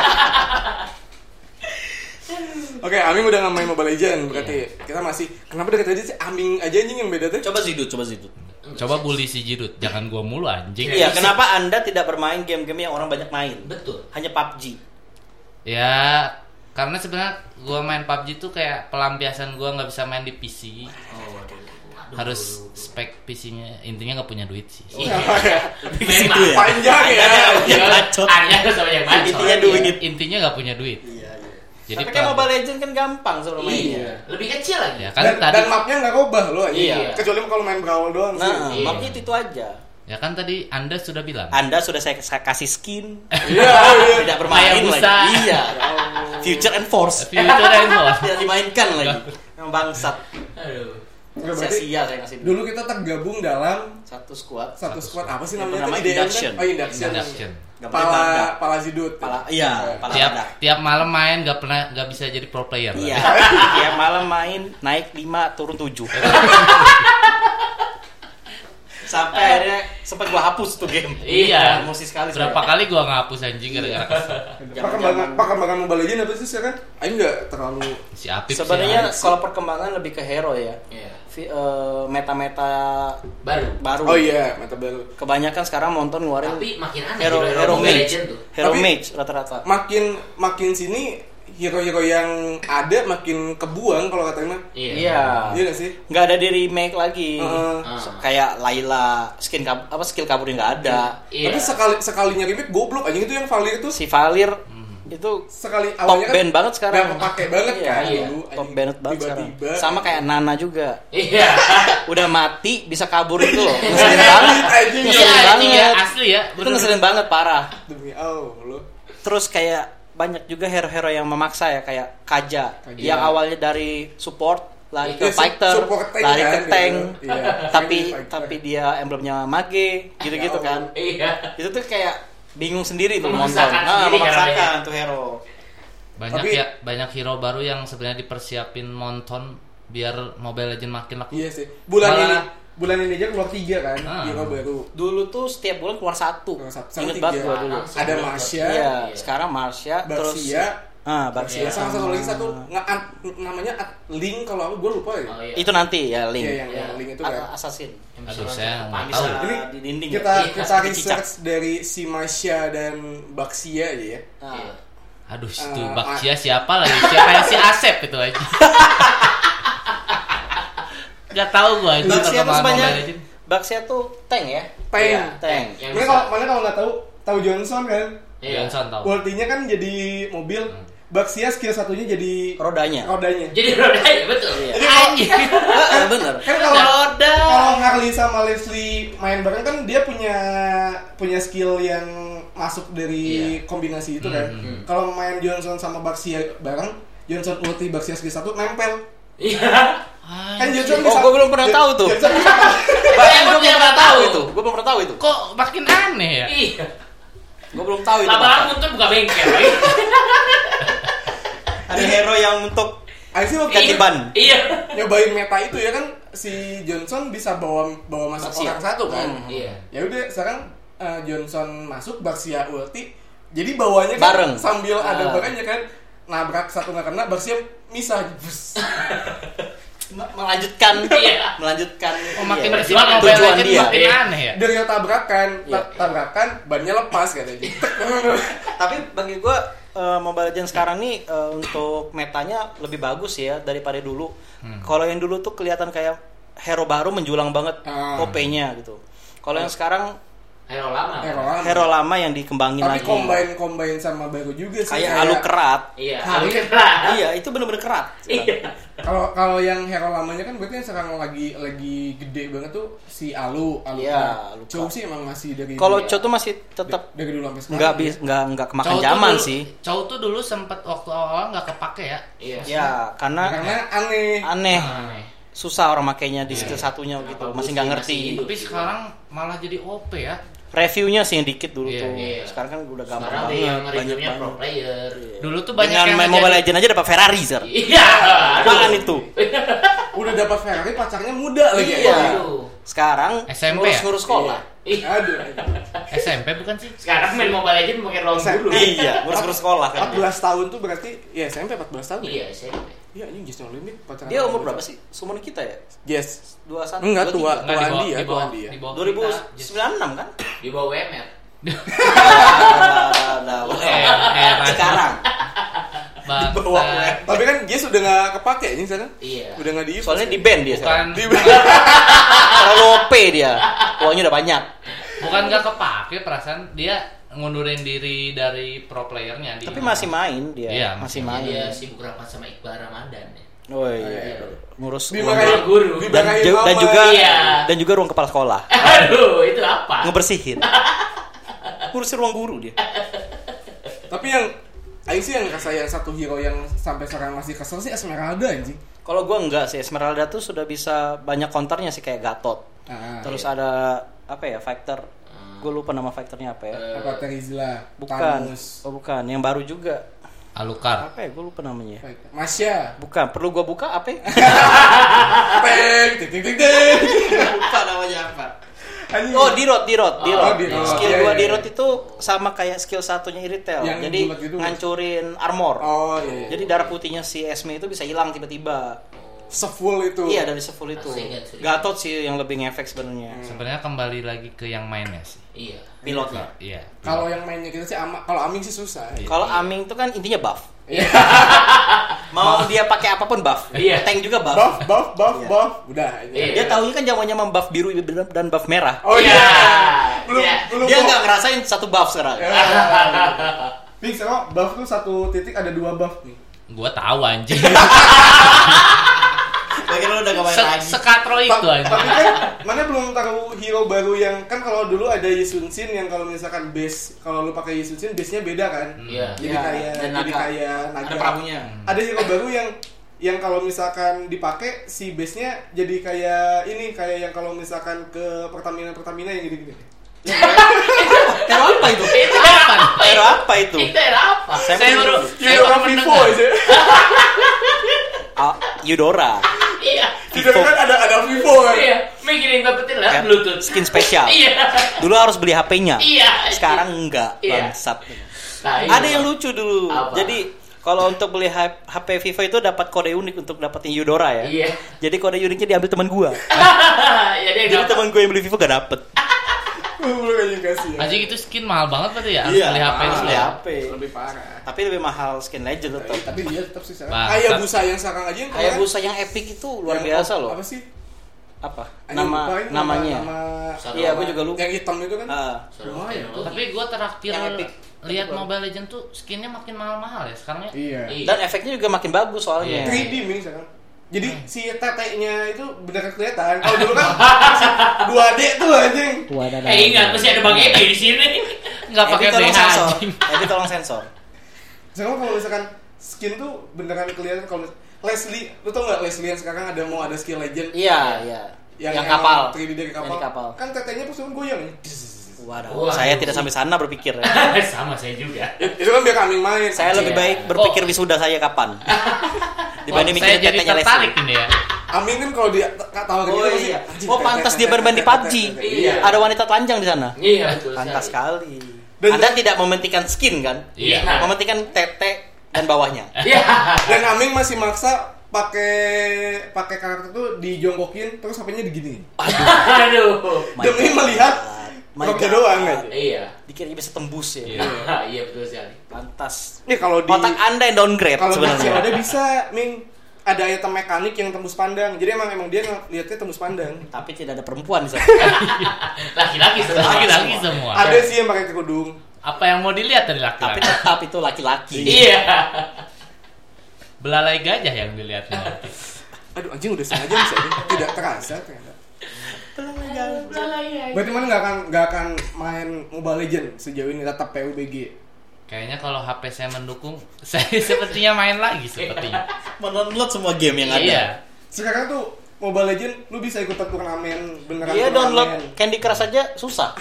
Oke, Aming udah nggak main Mobile Legends berarti kita masih kenapa dari tadi sih Aming aja anjing yang beda tuh? coba zidut, coba zidut. Coba bully si Jidut, jangan gua mulu anjing. Iya, kenapa Anda tidak bermain game-game yang orang banyak main? Betul. Hanya PUBG. Ya, karena sebenarnya gua main PUBG tuh kayak pelampiasan gua nggak bisa main di PC. Harus spek PC-nya intinya nggak punya duit sih. Iya. Gitu Memang. ya? Panjang ya. Yang bacot. Anda harus sama yang bacot. Intinya duit. Intinya nggak punya duit. Iya, iya. Jadi Tapi kan Mobile Legends kan gampang sebenarnya mainnya. Iya. Lebih kecil lagi. Ya kan dan, tadi dan mapnya nggak rubah loh anjing. Iya. Kecuali kalau main brawl doang sih. Nah, Iya. mapnya itu, itu aja. Ya kan tadi Anda sudah bilang. Anda sudah saya, saya kasih skin. Iya, iya. Tidak bermain lagi. Iya. Future and Force. Future and Force. Tidak dimainkan lagi. Yang bangsat. Aduh. Berarti Sia-sia saya kasih dulu kita tergabung dalam satu squad. satu squad apa sih namanya? kan? Induction. Oh, induction. Induction. Gak. Pala pala zidut. Pala, iya, pala Tiap badak. tiap malam main nggak pernah nggak bisa jadi pro player. Iya. Tiap malam main naik 5 turun 7. Sampai akhirnya sempat gua hapus tuh game. Iya. Emosi sekali Berapa saya. kali gua ngapus anjing gara-gara kesel. Perkembangan perkembangan Mobile Legends apa sih sekarang? Aing nggak terlalu si Apip sih. Sebenarnya Apip. kalau perkembangan lebih ke hero ya. Iya. Eh, Meta-meta Baru. baru. Oh iya, mata baru. Kebanyakan sekarang nonton ngeluarin Tapi makin aneh hero hero, hero Mobile mage, Legend tuh. hero Tapi- mage rata-rata. Makin makin sini hero-hero yang ada makin kebuang kalau kata mah. Iya. Iya. Iya nggak sih? Nggak ada di remake lagi. Heeh. Ah. So- Kayak Layla, skin kab- apa skill kaburnya nggak ada. Iya. Tapi sekali sekalinya remake goblok anjing itu yang Valir itu Si Valir itu sekali top awalnya kan band banget sekarang. nggak kepake banget Iya, kan iya. dulu. Top band banget sekarang. Tiba-tiba Sama kayak Nana juga. Iya. Udah mati bisa kabur itu loh. Ngeselin banget. Anjing. Iya, Ngeselin anjing ya, banget. asli ya. Itu ngeselin banget parah. demi Allah. Terus kayak banyak juga hero-hero yang memaksa ya kayak Kaja, Kaja. yang awalnya dari support lari ke Iya, su- fighter, lari kan, ke gitu. tank, Iya. tapi tapi dia emblemnya mage gitu-gitu Ya kan. Iya. Itu tuh kayak bingung sendiri tuh nonton. Nah, memaksakan hero-nya. tuh hero. banyak Tapi- ya banyak hero baru yang sebenarnya dipersiapin nonton biar Mobile Legend makin laku. Iya sih. Bulan Malah- ini bulan ini aja keluar tiga kan Ah. hero baru. Dulu tuh setiap bulan keluar satu. Keluar satu. Tiga. banget gua dulu. Ada. Marsha, Iya, sekarang Marsha terus Baxia, ah Baxia Baxia sama satu lagi satu at- namanya at link kalau aku gue lupa ya. Oh, iya. itu nanti ya link. Iya, yang, yang link itu kan. Assassin. Ke tahu. Ini di dinding kita ya. Iya, kita research dari si Masya dan Baxia aja ya. Nah, Iya. Aduh, itu Eh, Bakcia siapa lagi? Siapa yang si Asep itu aja. Gak tahu gua itu Baxia tuh Legend. Baxia tuh tank ya. Tank. Iya, Tank. Bisa. kalau mana kalau nggak tahu tahu Johnson kan? Iya. Johnson tahu. Ultinya kan jadi mobil. Baxia skill satunya jadi Rodanya. rodanya. Jadi roda ya betul. Iya. Anjing. Heeh, bener. Kan kalau Roda. kalau Harley sama Leslie main bareng kan dia punya punya skill yang masuk dari kombinasi itu kan. Kalau main Johnson sama Baxia bareng, Johnson ulti Baxia skill satu nempel. Iya. Kan Johnson Oh, bisa gua belum pernah tahu tuh. Bahkan gue belum pernah tahu itu. Gue belum pernah tahu itu. Kok makin aneh ya? Iya. Gue belum tahu itu. Lama-lama muncul buka bengkel. Ada hero yang untuk Ayo sih Ganti ban. Iya. nyobain meta itu ya kan si Johnson bisa bawa bawa masuk Baxia. orang satu kan. Hmm. Iya. Ya udah sekarang eh, Johnson masuk Baxia ulti. Jadi bawanya kan Bareng. sambil ada Ah. barangnya kan nabrak satu nggak kena Baxia misah. Melanjutkan Iya. melanjutkan Oh, makin iya, Mobile tujuan dia. makin Iya. aneh ya? Dari tabrakan, ta- Iya. tabrakan bannya lepas katanya. Tapi bagi gue Mobile Legends sekarang nih eh, untuk metanya lebih bagus ya daripada dulu. Kalau yang dulu tuh kelihatan kayak hero baru menjulang banget Ah. OP-nya gitu. Kalau yang sekarang Hero lama. Hero lama. hero lama yang dikembangin Tapi lagi. combine combine sama baru juga sih. Kayak alu kerat. Iya. Kali- Keras. iya, itu bener-bener kerat. Iya. Kalau kalau yang hero lamanya kan berarti yang sekarang lagi lagi gede banget tuh si Alu, Alu. Iya, Kerat. Alu Chow Kerat. sih emang masih dari Kalau dulu. Cho tuh masih tetap dari dulu sampai sekarang. nggak ya. bis nggak nggak kemakan Chow zaman dulu- sih. Chow tuh dulu sempat waktu awal nggak kepake ya. Iya. Ya, karena Karena aneh. aneh. Aneh. Susah orang makainya di skill satunya gitu, masih nggak ngerti. Tapi sekarang malah jadi OP ya. Reviewnya sih yang dikit dulu Iya, tuh. iya. Sekarang kan udah gampang Sekarang banget, yang banyak reviewnya pro banget. player. Dulu tuh banyak Dengan yang main Mobile Legends aja dapat Ferrari, Sir. Iya. Apaan itu? Udah dapat Ferrari pacarnya muda lagi. Iya. Aduh. Sekarang SMP ngurus-ngurus sekolah. Ih, Aduh. SMP bukan sih? Sekarang main Mobile Legends pakai SMP. dulu. iya, ngurus-ngurus sekolah kan. 14 tahun tuh berarti ya SMP 14 tahun. Iya, SMP. Iya, ini Jess Limit pacaran. Dia umur berapa sih? Seumuran kita ya? Yes. 21. Enggak, 23. tua. Di bawah- Andi ya, di bawah- tua Andi ya. di bawah 2096 kan? Di bawah WMR. Nah, nah, nah, Eh, eh, Sekarang. Bangsa. Bawa Tapi kan Jess udah nggak kepake ini sekarang. Iya. Udah nggak di Soalnya di band dia Bukan sekarang. di Terlalu OP dia. Uangnya udah banyak. bukan nggak kepake perasaan dia ngundurin diri dari pro playernya di Tapi masih main dia. Iya, masih Iya, main. Dia sibuk rapat sama Iqbal Ramadan ya. Oh iya. Ngurus uang. dimarahin guru. dan, ju- dan juga Iya. dan juga ruang kepala sekolah Aduh, itu apa? ngebersihin ngurusin ruang guru dia Tapi yang Aing sih yang yang satu hero yang sampai sekarang masih kesel sih Esmeralda anjing. kalau gua enggak sih Esmeralda tuh sudah bisa banyak counternya sih kayak Gatot Ah, terus ada apa ya fighter gue lupa nama fighternya apa ya apa Terizla, bukan Thanos, oh bukan yang baru juga Alukar apa ya gue lupa namanya Masya, bukan perlu gua buka apa ya? peng, ting ting ting ting. lupa namanya apa. Oh, Dirot, Dirot, Dirot. Oh, Dirot. Skill Iya, gua iya, Dirot iya. itu sama kayak skill satunya Iritel. Yang Jadi gitu. ngancurin armor. Oh iya. iya. Jadi darah putihnya si Esme itu bisa hilang tiba-tiba. Sefull itu. Iya dari sefull itu. Gatot sih yang lebih ngefek sebenarnya. sebenarnya kembali lagi ke yang mainnya sih Iya. Pilotnya. iya Kalau yang mainnya kita sih ama, kalau Aming sih susah. Kalau Aming itu kan intinya buff. Iya. Mau dia pakai apa pun buff. Iya. Tank juga buff. buff, buff, buff, Iya. buff. Udah. Iya. Dia tahunya kan zamannya membuff biru dan buff merah. Oh iya. Iya. Belum, Iya. belum. Dia nggak ngerasain satu buff sekarang. Ya. Fix emang buff tuh satu titik ada dua buff nih. gua tahu anjing Bagaimana lu udah gak main Se- lagi? sekatro itu anjing Tapi kan mana belum tahu hero baru yang kan kalau dulu ada Yisun Shin yang kalau misalkan base kalau lu pakai Yisun Shin base-nya beda kan. Iya. Jadi Iya, kayak jadi kayak naga. Ada perahunya. Ada hero baru yang yang kalau misalkan dipakai si base-nya jadi kayak ini kayak yang kalau misalkan ke Pertamina Pertamina yang gitu-gitu. Hero apa itu? Itu apa? Hero apa itu? Itu era apa? Saya Saya baru- orang Vivo aja. Ah, Eudora. Iya. Tidak kan ada ada Vivo kan. Iya. Mikirin dapetin lah Kan Bluetooth. Skin spesial. Iya. Dulu harus beli HP-nya. Iya. Sekarang enggak, Iya. bangsat. Nah, iya. Ada yang lucu dulu. Apa? Jadi kalau untuk beli HP Vivo itu dapat kode unik untuk dapetin Eudora ya. Iya. Jadi kode uniknya diambil teman gua. ya dia Jadi teman gua yang beli Vivo gak dapet. Belum aja kasih anjing itu skin mahal banget berarti ya Iya, beli HP itu ya Beli HP. Lebih parah. Tapi lebih mahal skin legend tetap. Tapi dia tetap sih sekarang. Kayak busa yang sekarang aja yang Kayak busa yang epic itu luar biasa loh. Apa sih? Apa? Lupa Nama namanya. Nama, Iya, gua juga lupa. yang hitam itu kan. Ah. Lumayan teknologi. tapi gua terakhir Yang epic. lihat Mobile Legend tuh skinnya makin mahal-mahal ya sekarang ya. Iya. Dan efeknya juga makin bagus soalnya. Iya. 3D nih sekarang. Jadi si teteknya itu beneran kelihatan. Kalau dulu kan masih 2D tuh anjing. Wadah. Eh ingat masih ada Bang Edi di sini. Nggak Edi pakai tolong BH sensor. anjing. Edi tolong sensor. Sekarang kalau misalkan skin tuh beneran kelihatan kalau Leslie, lu tau nggak Leslie yang sekarang ada mau ada skill legend Iya, iya. yang, Yang, kapal. 3D dari kapal. Yang di kapal. Kan tetenya pas goyang. Waduh, Wah. saya tidak sampai sana berpikir. ya. Sama saya juga. Itu kan biar kami main. saya lebih Iya. baik berpikir wisuda saya kapan. Dibanding Oh, saya tetenya tertarik ini ya. Amin kan kalau dia tak tahu Oh gitu iya. Oh pantas dia bermain di PUBG. Iya. Ada wanita telanjang di sana. Iya betul. Pantas sekali. Dan- Anda tidak mementingkan skin kan? Iya. Mementingkan tete dan bawahnya. Iya. Dan Aming masih maksa pakai pakai karakter tuh dijongkokin terus HP-nya digini. Aduh. Demi melihat God. doang aja. Iya. Dikira bisa tembus ya. Iya. Iya betul sekali. Pantas. Nih kalau di Otak Anda yang downgrade kalau sebenarnya. ada bisa, Ming ada item mekanik yang tembus pandang. Jadi emang emang dia lihatnya tembus pandang. Tapi tidak ada perempuan di sana. Laki-laki semua. Laki-laki semua. Ada sih yang pakai kerudung. Apa yang mau dilihat dari Tapi laki-laki? tetap itu laki-laki. Iya. Belalai gajah yang dilihatnya. Aduh anjing udah setengah jam sih. Tidak terasa ternyata. Berarti mana nggak akan nggak akan main Mobile Legend sejauh ini tetap PUBG. Kayaknya kalau HP saya mendukung, saya sepertinya main lagi sepertinya. Mendownload semua game yang ada. Iya. Sekarang tuh Mobile Legend lu bisa ikut turnamen beneran Iya download Candy Crush aja susah.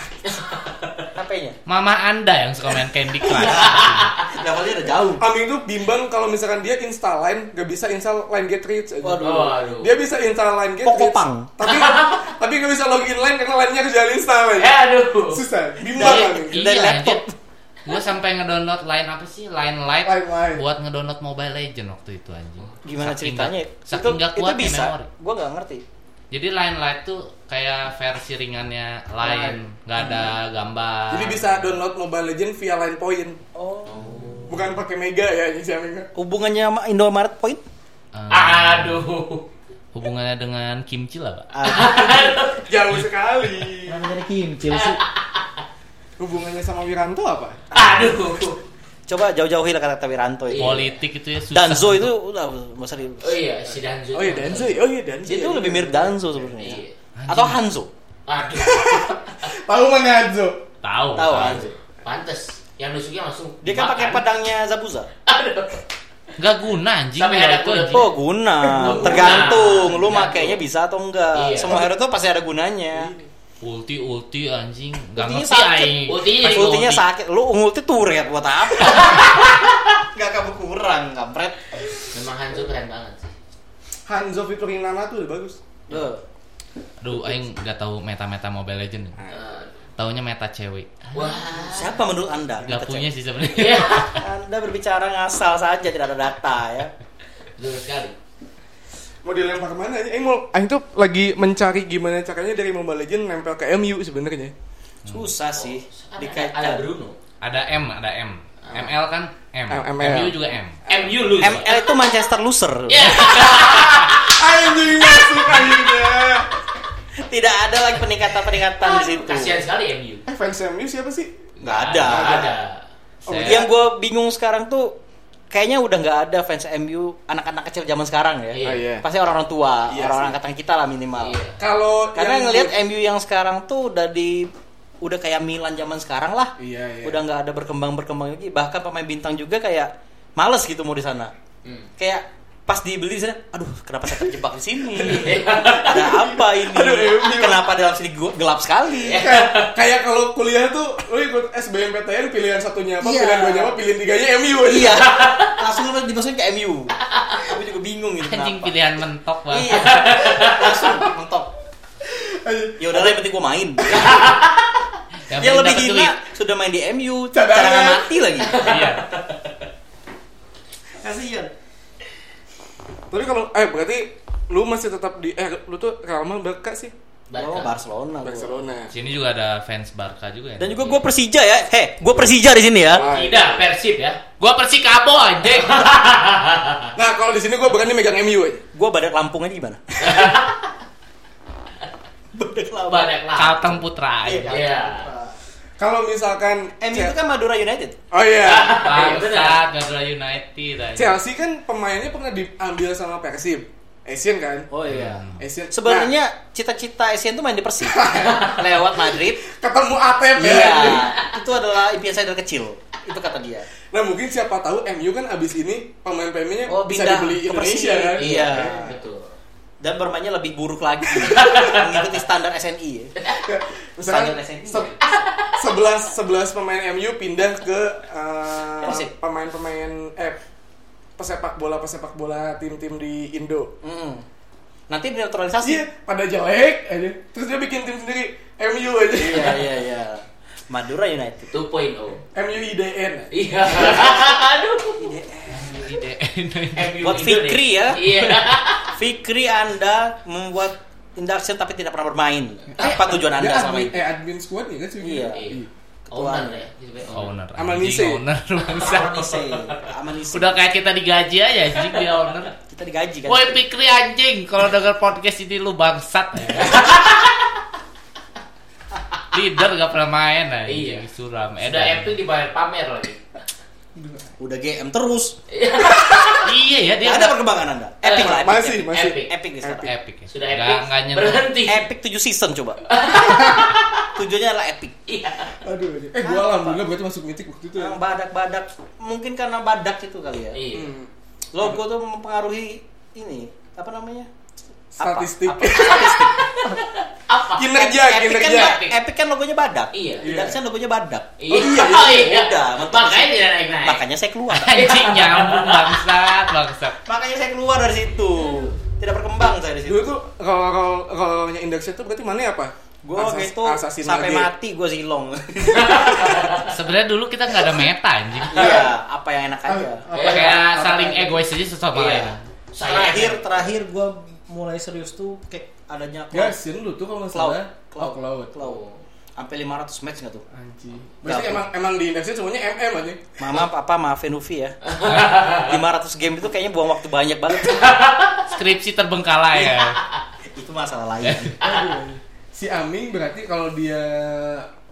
HP-nya. Mama Anda yang suka main Candy Crush. Levelnya udah jauh. Amin tuh bimbang kalau misalkan dia install line gak bisa install line get rich aja. Waduh. Waduh. Dia bisa install line get Pokok rich. pang. Tapi tapi gak bisa login line karena line-nya harus jalan install aja. Eh aduh. Susah, bimbang Dari- Amin. Dari laptop. Gue sampai ngedownload line apa sih? Line Lite Line buat ngedownload Mobile Legend waktu itu anjing. Gimana Saking ceritanya? nggak- Saking nggak itu kuatnya bisa. memori. Gua nggak ngerti. Jadi Line Lite tuh kayak versi ringannya Line, nggak ada gambar. Jadi bisa download Mobile Legend via line point. Oh. Bukan pakai mega ya ini si Amin. Hubungannya sama Indomaret Point? Eh, Aduh. hubungannya dengan kimchi lah, Pak. Jauh sekali. Jadi kimcil sih? Hubungannya sama Wiranto apa? Aduh. Coba jauh-jauhi lah kata Wiranto itu. Politik itu ya susah. Danzo itu udah usah di... Oh iya, si Danzo. Oh iya Danzo. Oh iya Danzo. Itu lebih mirip Danzo sebenarnya. Iya. Atau Hanzo. Aduh. Tahu mana Danzo? Tahu. Tahu Hanzo. Pantes. Yang nusuknya langsung. Dia kan pakai pedangnya Zabuza. Aduh. Nggak guna anjing. Sampai ada kuda. anjing. Oh guna, Guna. tergantung lu makainya bisa atau enggak. Iya. Semua hero tuh pasti ada gunanya. Ulti ulti anjing. Nggak Ultinya ngerti sakit. aing. Ultinya Pas jadi Ultinya ulti. sakit, lu ulti turret buat apa? Gak kamu kurang, kampret. Memang Hanzo keren banget sih. Hanzo featuring Nana tuh udah bagus. Loh, Aduh, aing nggak tahu meta-meta Mobile Legend. Eh, Taunya meta cewek. Wah. siapa menurut Anda? Gak punya cek. sih sebenarnya. Anda berbicara ngasal saja, tidak ada data ya. Betul sekali. Mau dilempar ke mana aja? Eh mau, Aing tuh lagi mencari gimana caranya dari Mobile Legend nempel ke MU sebenarnya. Susah sih. Ada, ada Dikaitkan. Bruno. Ada M, ada M. ML kan M. M- ML. MU juga M. MU lu. ML itu Manchester loser. Iya. Anjing masuk akhirnya. Tidak ada lagi peningkatan-peningkatan di situ. Kasihan sekali MU. Eh fans MU siapa sih? Nggak ada. Nggak ada. Saya- Yang gue bingung sekarang tuh kayaknya udah nggak ada fans MU anak-anak kecil zaman sekarang ya. Ah, iya. Pasti orang-orang tua, Iya orang-orang angkatan kita lah minimal. Iya. Kalau Karena yang ngelihat gua- MU yang sekarang tuh udah di udah kayak Milan zaman sekarang lah. Iya, iya. Udah nggak ada berkembang-berkembang lagi. Bahkan pemain bintang juga kayak males gitu mau di sana. Hmm. Kayak pas dibeli di sana, aduh kenapa saya terjebak di sini? ada apa ini? Aduh, MU. kenapa dalam sini gelap sekali? kayak, kayak kalau kuliah tuh lu ikut SBMPTN pilihan satunya apa, Iya. pilihan duanya apa, pilihan tiganya MU aja. iya, langsung dimasukin ke MU. Aku juga bingung gitu. Anjing kenapa. pilihan mentok banget. Iya, langsung mentok. Ya udahlah yang penting gua main. Yang Yang penting lebih duit. sudah main di MU, cadangan mati lagi. Iya. Kasihan. Tapi kalau eh berarti lu masih tetap di eh lu tuh Real Madrid Barca sih? Oh, Barcelona. gua. Barcelona. Sini juga ada fans Barca juga ya. Dan juga gue Persija ya. Heh, gue Persija di sini ya. Ah, Tidak, Persib ya. gua Persikabo anjing. Nah, kalau di sini gua berani megang MU aja. Gue badak Lampung aja gimana? badak Lampung. Banyak lah. Kalteng Putra. Iya, anjing. Iya. Kalau misalkan MU itu kan Madura United. Oh iya. Bangsat, Madura United aja. Chelsea kan pemainnya pernah diambil sama Persib. Asian kan? Oh iya. Asian. Sebenarnya cita-cita Asian tuh main di Persib. Lewat Madrid. Nah, ketemu ATP. Iya. itu adalah impian saya dari kecil. Itu kata dia. Nah mungkin siapa tahu MU kan abis ini pemain pemainnya Oh, bisa dibeli ke Indonesia Persib. kan? Iya. Betul. Dan bermainnya lebih buruk lagi. Mengikuti standar SNI. ya. Misalkan sebelas sebelas pemain MU pindah ke eh, pemain-pemain eh pesepak bola pesepak bola tim-tim di Indo. Mm. Nanti dinetralisasi. Iya, pada jelek aja. Terus dia bikin tim sendiri MU aja. Iya, iya, iya. Madura United. 2.0. MU IDN. Iya. Aduh. Ide. Buat Fikri ya. Iya. Fikri Anda membuat induction tapi tidak pernah bermain. Apa tujuan Anda selama admin, ini? eh admin squad nih kan sih? Iya. Owner ya. Owner. Amanise. anjing, Owner bangsa. Amanise. Amanise. Udah kayak kita digaji aja anjing dia owner. kita digaji kan. Woi Pikri anjing, kalau denger podcast ini lu bangsat. ya. Leader gak pernah main aja. Iya. Suram. Sudah Edan. Epic dibayar pamer lagi. Udah GM terus. Iya ya dia. Ada perkembangan Anda? Epic lah, epic. Masih, epic. masih. Epic. Epic nih sekarang. Epic. ya. Sudah Nggak- Epic nggak nyentuh. berhenti. Epic 7 season coba. Tujuannya adalah epic. Iya. Aduh, aduh. eh gua alhamdulillah berarti masuk mitik waktu itu. ya. Yang badak-badak mungkin karena badak itu kali ya. Iya. Hmm. Logo tuh mempengaruhi ini apa namanya? Statistik. Apa? Statistik. Apa? Kinerja, Epic kan, kinerja. Epic kan logonya badak. Iya. Tidak kan logonya badak. Iya. iya, Oh, iya. Udah, Makanya tidak naik-naik. Makanya saya keluar. Anjing nyambung bangsat, bangsat. Makanya saya keluar dari situ. Tidak berkembang saya di Dulu situ. tuh kalau kalau kalau nya index itu berarti mana ya apa? Gue Asas- itu sampai lagi. mati gue silong. Sebenarnya dulu kita nggak ada meta anjing. Iya, apa yang enak aja. Iya. Kayak saling egois aja sesama Iya. lain. Saya Terakhir terakhir gue mulai serius tuh kayak adanya Ya, cloud. sin lu tuh kalau nggak Cloud. salah. Oh, cloud. Cloud. Sampai 500 match nggak tuh? Anjing. Berarti emang emang di indexnya semuanya MM aja. Mama, papa, maafin Ufi ya. 500 game itu kayaknya buang waktu banyak banget. Skripsi terbengkalai ya. itu masalah lain. Aduh. Si Aming berarti kalau dia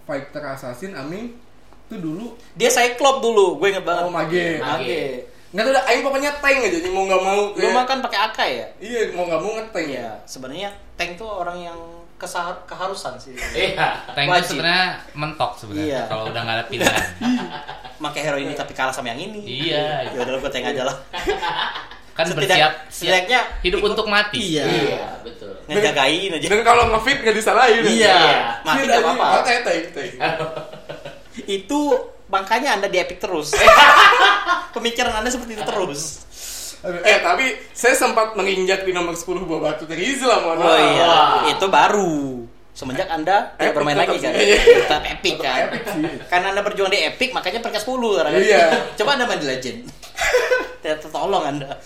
fighter assassin Aming tuh dulu Dia Cyclops dulu, gue inget banget. Oh, mage. Mage. Nggak tahu dah Aing pokoknya tank aja jadi mau nggak mau Lu kayak- mah kan pakai AK ya? iya mau nggak mau ngetank Iya, sebenarnya tank tuh orang yang kesahar keharusan sih. Iya. Tank itu sebenarnya mentok sebenarnya Iya. kalau udah nggak ada pilihan. Pakai hero ini tapi kalah sama yang ini. Iya. Ya udah gue tank aja lah. Kan Setidak- bersiap siap setidaknya hidup ikut- untuk mati. Iya. Iya, betul. Ngejagain aja. dan kalau ngefit nggak disalahin Iya. Mati Iya, nggak apa-apa. Oh, tank, tank, tank. Itu makanya Anda di epic terus. Pemikiran Anda seperti itu terus. Eh tapi saya sempat menginjak di nomor 10 buah batu Terizla mohon Oh iya, Wah. itu baru. Semenjak Anda tidak Epic bermain lagi kan. sih. Tetap epic kan. Karena Anda berjuang di epic makanya peringkat 10 sekarang. kan. Iya. Coba Anda main di legend. Tidak tertolong Anda.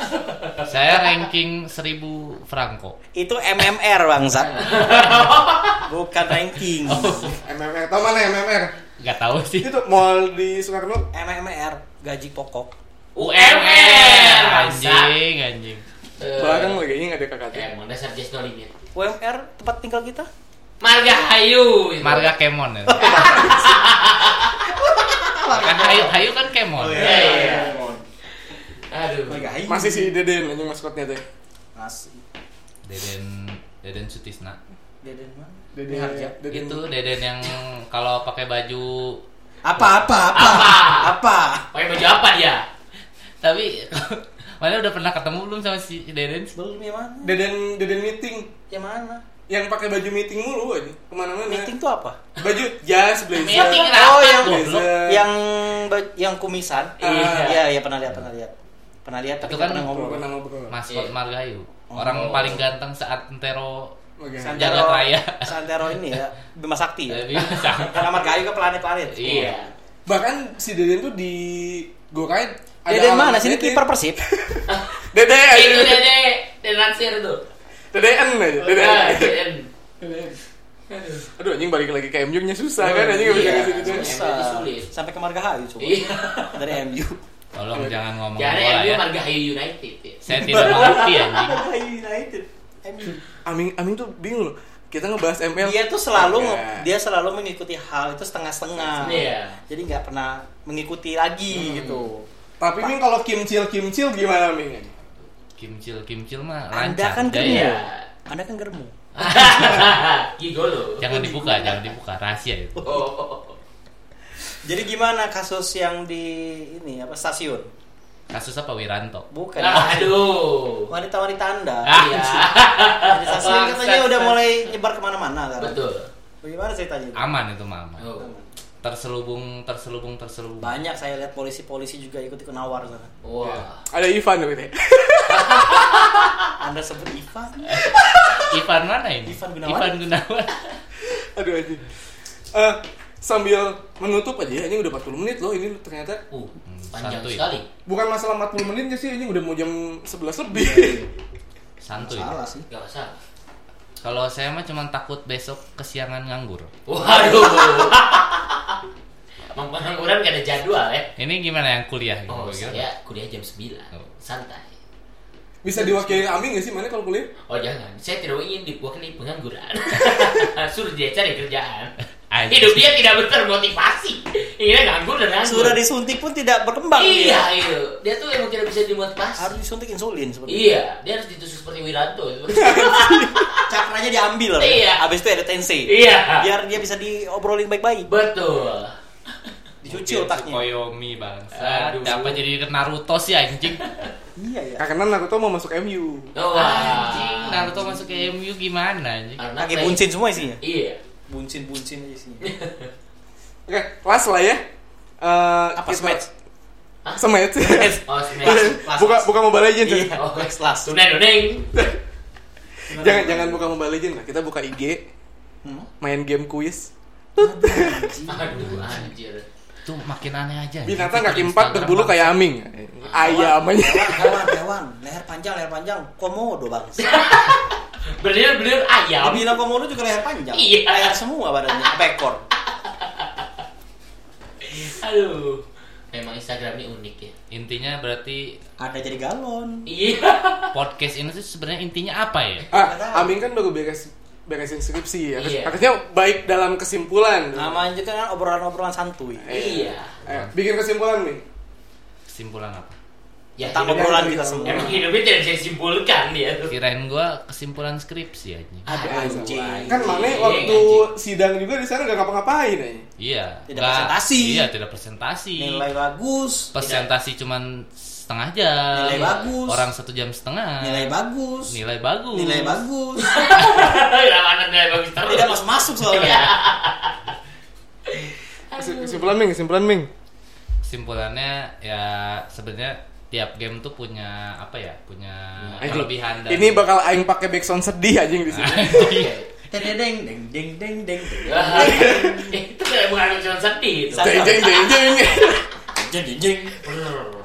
Saya ranking 1000 Franco. Itu MMR bangsat. Bukan ranking. MMR tau mana MMR Gak tahu sih. itu mall di Soekarno MMR gaji pokok. UMR. anjing, anjing. Eh, bareng lagi ini nggak ada kakak Emang dasar just no limit. UMR tempat tinggal kita? Marga Hayu. itu. Marga Kemon ya. kan Hayu, Hayu kan Kemon. Iya, iya. Aduh. masih si Deden anjing maskotnya teh Masih. Deden Deden Sutisna. Deden mana? Deden Harja. Deden Itu Deden yang kalau pakai baju Apa apa apa? Apa? Apa? Pakai baju apa dia? tapi mana udah pernah ketemu belum sama si Deden? Belum yang mana? Deden Deden meeting Yang mana? yang pakai baju meeting mulu aja ke mana-mana Meeting tuh apa? baju jas blazer Meeting Oh, yang- blazer yang yang kumisan. Iya. Iya, iya pernah lihat, pernah lihat. Pernah lihat tapi Itu kan pernah ngobrol pernah ngobrol Maskot Iya. Margahayu. Orang Oh. paling ganteng saat Antero Oke. Santero, Raya. Santero ini ya, Bima Sakti ya. Karena Margahayu ke planet-planet. Iya. bahkan si Deden tuh di Gokai ada Deden mana? Sini kiper Persib. Dede aja Itu Dede, Dede Nansir tuh. Dedean aja Deden Ah, Deden. aduh anjing balik lagi ke MU nya susah kan anjing nggak bisa Iya. ke situ. Susah. Sampai ke Margahayu coba. Iya. Dari MU. Tolong jangan ngomong Jangan bola MU ya. Marga Hayu United ya. Saya tidak mengerti anjing. Margahayu United. MU. Aming Aming tuh bingung loh kita ngebahas ML. dia tuh selalu Enggak. dia selalu mengikuti hal itu setengah-setengah. Iya. Jadi nggak pernah mengikuti lagi gitu. Tapi Ming kalau kimcil kimcil gimana Ming? Kimcil kimcil mah Anda lancar. kan germu. Jaya. Anda kan germu. Gigolo. Jangan dibuka, jangan dibuka rahasia itu. Oh. Jadi gimana kasus yang di ini apa stasiun? Kasus apa Wiranto? Bukan. Aduh. Wanita-wanita Anda. Iya. Di stasiun katanya udah mulai nyebar ke mana-mana kan? Betul. Bagaimana ceritanya? Aman itu mama. Oh. Terselubung, terselubung, terselubung. Banyak saya lihat polisi-polisi juga ikut ikut nawar sana. Wah. Ada Ivan gitu ya. Anda sebut Ivan? Ivan mana ini? Ivan Gunawan. Ivan Gunawan. Aduh aja. Eh sambil menutup aja ini udah 40 menit loh ini ternyata Uh, Hmm, panjang santuy. sekali. bukan masalah 40 menitnya sih ini udah mau jam 11 lebih. Santuy. Salah sih. Gak usah. Kalau saya mah cuma takut besok kesiangan nganggur. Waduh. Emang pengangguran gak ada jadwal ya. Ini gimana yang kuliah? gitu? Oh, Bagaimana? saya kuliah jam 9. Oh. Santai. Bisa diwakili Amin gak sih mana kalau kuliah? Oh jangan, saya tidak ingin diwakili pengangguran. Suruh dia cari kerjaan. Anjing. Hidup dia tidak termotivasi. Ingin nganggur dan nganggur. Sudah disuntik pun tidak berkembang. Iya dia. itu. Dia tuh emang tidak bisa dimotivasi. Harus disuntik insulin seperti Iya, dia harus ditusuk seperti Wiranto. Cakranya diambil. Iya. Habis itu ada tensi. Iya. Biar dia bisa diobrolin baik-baik. Betul. Dicuci otaknya. Koyomi bangsa. Aduh. Apa jadi Naruto sih anjing? Iya ya. Karena Naruto mau masuk MU. Oh, Anjing, Naruto masuk ke MU gimana anjing? Pakai buncin semua isinya. Iya. Buncin-buncin aja isinya. Oke, kelas lah ya. Eh Apa kita- smash? Semet. Oh, Smash. Kelas. buka buka Mobile Legends. ya? Iya. Oh. Tunai doneng. Jangan jangan buka Mobile Legends lah. Kita buka IG, Hmm? main game quiz. Aduh, anjir. Itu makin aneh aja. Binatang kaki empat berbulu kayak Aming. Ayam aja. Hewan, hewan, hewan. Leher panjang, leher panjang. Komodo bang. Bener-bener ayam. Dibilang komodo juga leher panjang. Iya. Leher semua badannya. Apa ekor? Aduh. Memang Instagram ini unik ya. Intinya berarti Ada jadi galon. Iya. podcast ini tuh sebenarnya intinya apa ya? Ah, Aming kan baru beres beresin skripsi ya. Iya. Katanya baik dalam kesimpulan. Namanya juga kan obrolan-obrolan santuy. Iya. Eh, bikin kesimpulan nih. Kesimpulan apa? Ya, hidup- obrolan kita semua. Emang hidupnya tidak bisa disimpulkan dia tuh. Kirain gua kesimpulan skripsi anjing. Ada anjing. Kan mana waktu sidang juga di sana gak ngapa-ngapain aja. Iya. Tidak nggak- presentasi. Iya, tidak presentasi. Nilai bagus. presentasi cuman setengah jam. Nilai bagus. Orang satu jam setengah. Nilai bagus. Nilai bagus. Nilai bagus. Nilai bagus terus? Tidak masuk masuk soalnya. Kesim- Kesimpulan Ming, kesimpulan Ming. Kesimpulannya ya sebenarnya tiap game tuh punya apa ya? Punya Anjing, kelebihan dan Ini bakal aing pakai backsound sedih anjing di sini. Deng deng deng deng deng deng. Itu kayak bukan cuma sedih itu. Jeng jeng jeng. Jeng jeng jeng.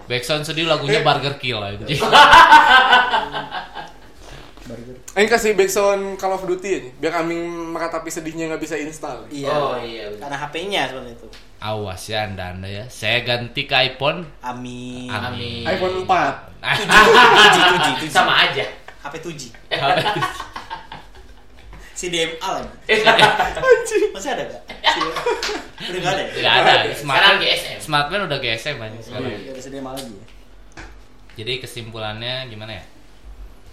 Backsound sedih lagunya Burger Kill anjing. Aing kasih backsound Call of Duty aja, biar Aming meratapi sedihnya nggak bisa install. Iya. Oh iya. Karena HP-nya seperti itu. Awas ya anda anda ya. Saya ganti ke iPhone. Amin. Amin. iPhone 4. Tuji tuji tuji. Sama aja. HP tuji. Si DMA lagi. Masih ada gak? Udah gak ada ya? Gak ada. Sekarang GSM. smartphone udah GSM aja sekarang. Gak ada si DMA lagi ya? Jadi kesimpulannya gimana ya?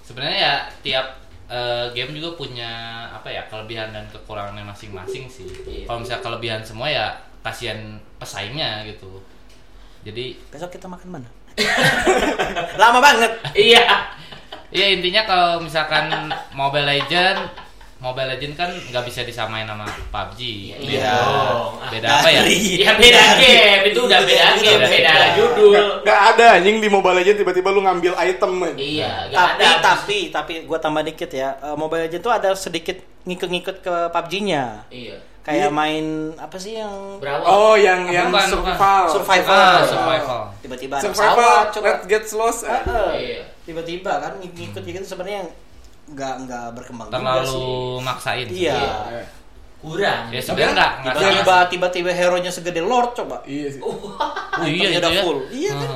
Sebenarnya ya tiap eh, game juga punya apa ya kelebihan dan kekurangannya masing-masing sih. Iya. Kalau misalnya kelebihan semua ya kasihan pesaingnya gitu. Jadi Besok kita makan mana? Lama banget. Iya. ya intinya kalau misalkan Mobile Legend Mobile Legend kan nggak bisa disamain sama PUBG. Iya Beda, dong. beda apa ya? Ya beda game, itu udah beda game, beda beda. judul. Gak ada anjing di Mobile Legends tiba-tiba lu ngambil item. Iya, gak tapi ada. tapi tapi gue tambah dikit ya. Eh, Mobile Legends tuh ada sedikit ngikut-ngikut ke PUBG-nya. Iya. Kayak main apa sih yang Berawal. Oh, yang yang Bukan, survival. survival. Ah, survival. Tiba-tiba Survival. Let's get lost. Eh. Iya. Tiba-tiba kan ngikut gitu sebenarnya yang nggak nggak berkembang juga Terlalu sih. maksain. Iya. Eh, Kurang. Ya sebenarnya nggak nggak Tiba-tiba tiba-tiba hero nya segede Lord coba. Iya sih. Oh, iya itu udah ya. full. Iya kan?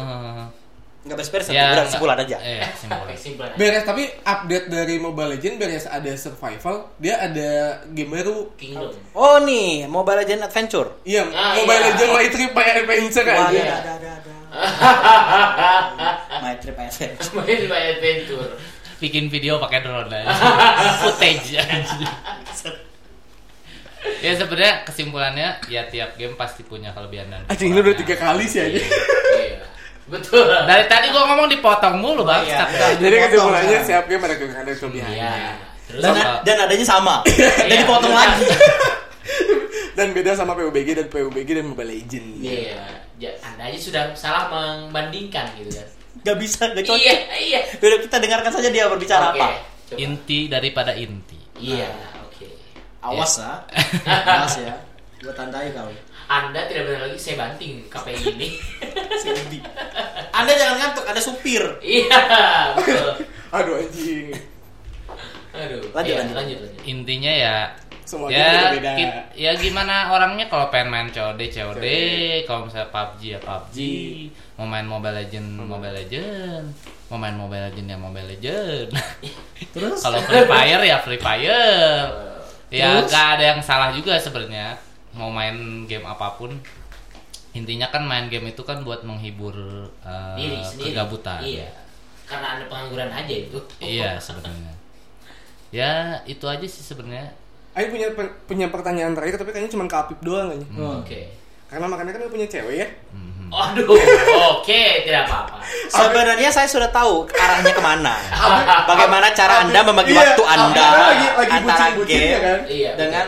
Nggak beres-beres, Ya, udah nggak- simpulan aja. Iya, simpulan. Oke, simpulan aja. Beres tapi update dari Mobile Legend beres ada survival, dia ada game baru. Kingdom. Oh nih, Mobile Legend Adventure. Iya, Ah, Mobile iya. Legend My Trip My Adventure aja. ada, ada, ada, ada. My Trip Adventure. Main di Main Adventure. Bikin video pakai drone aja. Footage aja. ya sebenarnya kesimpulannya ya tiap game pasti punya kelebihan dan Anjing ini udah kekurangan. tiga kali sih aja. Iya. Betul. Dari tadi gua ngomong dipotong mulu bang. iya. Jadi kesimpulannya Potong, siap game ada kekurangan dan kelebihannya. Iya. Terus Dan, Sama. dan adanya sama. dan Iya. dipotong lagi. Dan beda sama PUBG dan PUBG dan Mobile Legend. Iya. Ja- Anda aja sudah salah membandingkan gitu kan. Gak bisa, gak cocok. Iya, iya. Udah kita dengarkan saja dia berbicara Oke, apa. coba. Inti daripada inti. Iya, oke. Awas ya. Awas ya. Gua tandai kau. Anda tidak benar lagi saya banting KPI ini. Anda jangan ngantuk, ada supir. iya, betul. Aduh anjing. Aduh. Lanjut, Iya, lanjut. lanjut, lanjut. Intinya ya Semua game ya ki- ya gimana orangnya kalau pengen main COD COD, kalau misalnya PUBG ya PUBG, mau main Mobile Legend Mobile Legend, mau main Mobile Legend ya Mobile Legend. Terus kalau Free Fire ya Free Fire. Ya Terus? gak ada yang salah juga sebenarnya mau main game apa pun. Intinya kan main game itu kan buat menghibur uh, Diri sendiri. kegabutan. Iya. Karena Anda pengangguran aja itu. Iya sebenarnya. Ya itu aja sih sebenarnya. Ayo punya punya pertanyaan terakhir tapi kayaknya cuma ke Apip doang aja. Oke. Karena makanya kan dia punya cewek ya. Mhm. Aduh, oke, tidak apa-apa. Sebenarnya saya sudah tahu arahnya ke mana. Bagaimana cara Anda membagi Iya, waktu Anda Apip lagi lagi antara game kan. Iya. dengan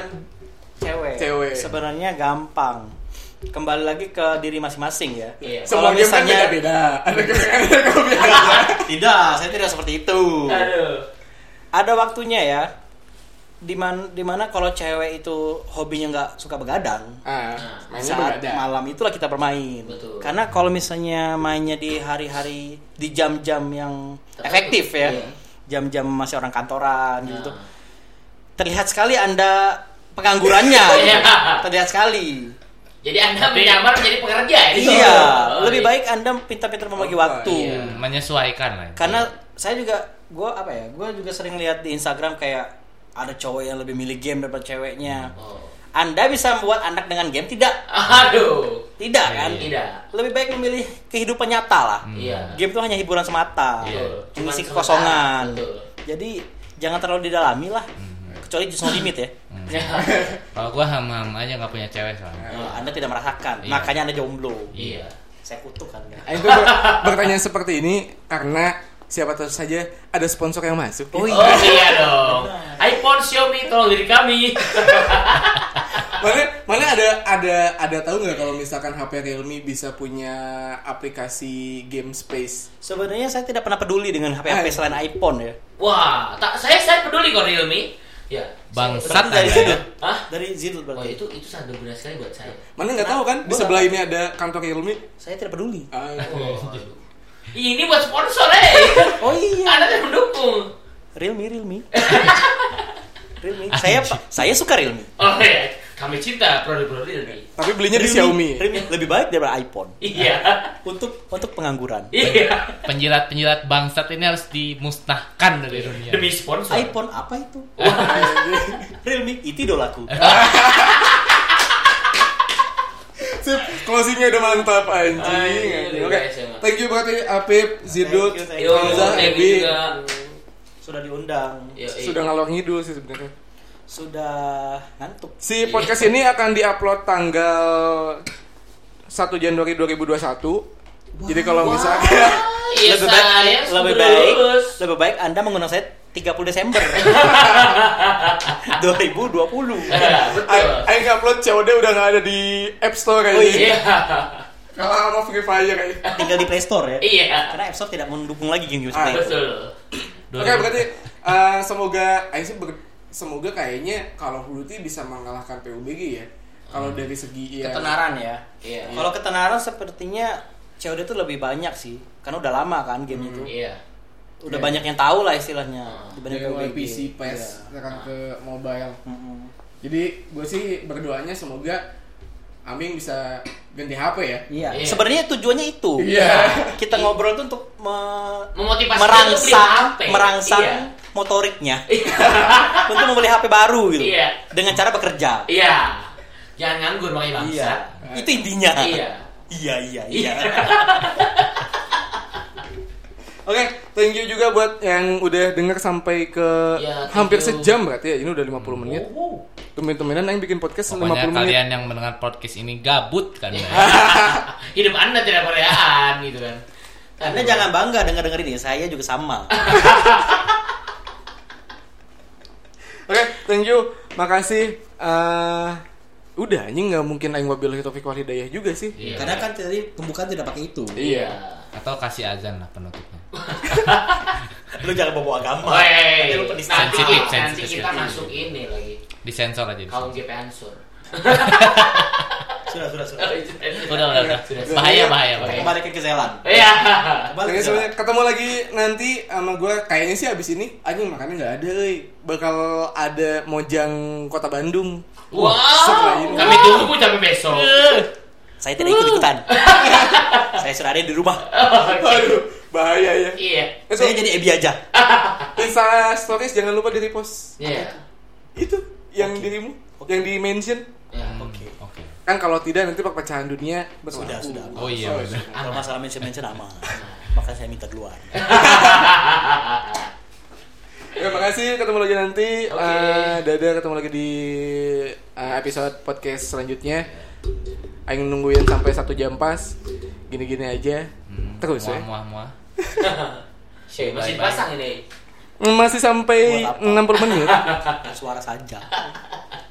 cewek. Cewek. Sebenarnya gampang. Kembali lagi ke diri masing-masing ya. Iya. Semua Kalau game kan misalnya-. Ada kekurangan ada kelebihan. Tidak, saya tidak seperti itu. Aduh. Ada waktunya ya. Di mana, di mana kalau cewek itu hobinya nggak suka begadang, Ah, mainnya saat berbeda. malam itulah kita bermain. Betul. Karena kalau misalnya mainnya di hari-hari di jam-jam yang Tertentu. efektif ya, Iya. jam-jam masih orang kantoran gitu, Nah. terlihat sekali anda penganggurannya, Iya. terlihat sekali. Jadi Anda menyamar menjadi pekerja ya? Iya, Oh, lebih iya. baik anda pintar-pintar membagi Oh, waktu. iya. menyesuaikan lah. Karena saya juga, gue apa ya, gue juga sering lihat di Instagram kayak ada cowok yang lebih milih game daripada ceweknya. Oh. Anda bisa membuat anak dengan game tidak? Aduh. Tidak kan? Tidak. Lebih baik memilih kehidupan nyata lah. Iya. Game itu hanya hiburan semata. Cuman mengisi kekosongan. Betul. Jadi jangan terlalu didalami lah, kecuali just no limit ya. Kalau gua ham-ham aja nggak punya cewek soalnya. Eh, anda tidak merasakan, Iya. makanya anda jomblo. Iya. Saya kutuk. Aku ber- bertanya seperti ini karena siapa tahu saja ada sponsor yang masuk. Oh, ya. Oh iya dong. iPhone Xiaomi tolong diri kami. Mana mana ada ada ada tahu nggak kalau misalkan HP Realme bisa punya aplikasi game space? Sebenarnya saya tidak pernah peduli dengan HP-HP Ah. selain iPhone ya. Wah, tak saya saya peduli kok Realme. Ya. Bangsat dari ya. Hah? Dari Zidul Oh berarti. itu itu sangat berguna sekali buat saya. Mana nggak tahu kan di sebelah ini ada kantor Realme. Saya tidak peduli. Ah, Oh. Ini buat sponsor eh. Oh iya. Anda tidak mendukung. Realme, Realme. Realme. Saya saya suka Realme. Oh iya, kami cinta produk-produk Realme. Tapi belinya di Realme- Xiaomi. Realme lebih baik daripada iPhone. Iya. Untuk untuk pengangguran. Iya. Penjilat-penjilat bangsat ini harus dimusnahkan dari dunia. Demi sponsor. iPhone apa itu? Realme itu idolaku. Sip, closingnya udah mantap anjing. Ah, iya, iya, Oke, iya, iya. thank you berarti Apip, Zidut, Hamzah, Ebi. Sudah diundang. Yo. Sudah ngalor ngidul sih sebenarnya. Sudah ngantuk. Si podcast ini akan diupload tanggal 1 Januari 2021. Jadi kalau misalnya Iya, lebih baik saya lebih sudah baik lulus. lebih baik Anda mengundang saya 30 Desember 2020. Ya, betul. Aing Aing upload COD udah nggak ada di App Store Oh, kayaknya. Iya. Kalah sama Free Fire kayaknya. Tinggal di Play Store ya. Iya. Karena App Store tidak mendukung lagi game-game Ah, seperti itu. Betul. Oke, berarti eh, semoga Aing sih ber- semoga kayaknya of Duty bisa mengalahkan PUBG ya. Kalau dari segi ya Ketenaran ya. Iya. Kalau ketenaran sepertinya COD itu lebih banyak sih. Karena udah lama kan game itu. Iya. Udah Iya. banyak yang tahu lah istilahnya Hmm. dibanding dari mulai. PC, PS, Iya. sekarang ke mobile. Mm-mm. Jadi gue sih berdoanya semoga Aming bisa ganti HP ya. Iya. Iya. Sebenarnya tujuannya itu. Iya. Kita ngobrol tuh untuk me- Memotivasi merangsang HP. merangsang Iya. motoriknya untuk membeli HP baru gitu. Iya. Dengan cara bekerja. Iya. Jangan nganggur pakai bangsa. Iya. Itu intinya. Iya. Iya, iya, Iya. Oke, thank you juga buat yang udah denger sampai ke Ya, hampir you. sejam berarti ya. Ini udah 50 menit. Oh, Temen-temenan yang bikin podcast Pokoknya 50 menit. kalian yang mendengar podcast ini gabut kan ya. Hidup Anda tidak koreaan gitu kan. Anda jangan bangga denger-denger ini. Saya juga sama. Oke, thank you. Makasih. Eh, udah anjing nggak mungkin aing wabillahi taufiq wal hidayah juga sih. Iya. Karena kan tadi pembukaan tidak pakai itu. Iya. Atau kasih azan lah penutupnya. Lu jangan bawa agama. Woi, Nanti lu penis nanti, sensitif, nanti sensitif. kita masuk ini lagi. Disensor aja. Kaum disensor. GP Ansur. Sudah, sudah, sudah. Udah, udah, udah. Bahaya, bahaya, bahaya. Kembali ke Zealand. Iya. Kembali sebenarnya ketemu lagi nanti sama gue kayaknya sih abis ini anjing makannya nggak ada euy. bakal ada mojang kota Bandung setelah Wow. ini. Kami tunggu sampai besok. Saya tidak ikut-ikutan. Saya sudah ada di rumah. Aduh, bahaya ya. Iya. Saya jadi Ebi aja. Insta stories jangan lupa di repost. Iya. Itu yang dirimu, yang di mention. Iya. Oke. Oke. Kan kalau tidak nanti perpecahan dunia berlaku. Sudah, sudah. Oh iya benar. Kalau masalah mention-mention aman. Makanya saya minta duluan. Ya, makasih ketemu lagi nanti. Oke. Eh, dadah ketemu lagi di eh, episode podcast selanjutnya. Aing nungguin sampai satu jam pas. Gini-gini aja. Terus ya. Muah, muah, muah. Eh, Masih dipasang ini. Masih sampai Buat apa? 60 menit. Suara saja.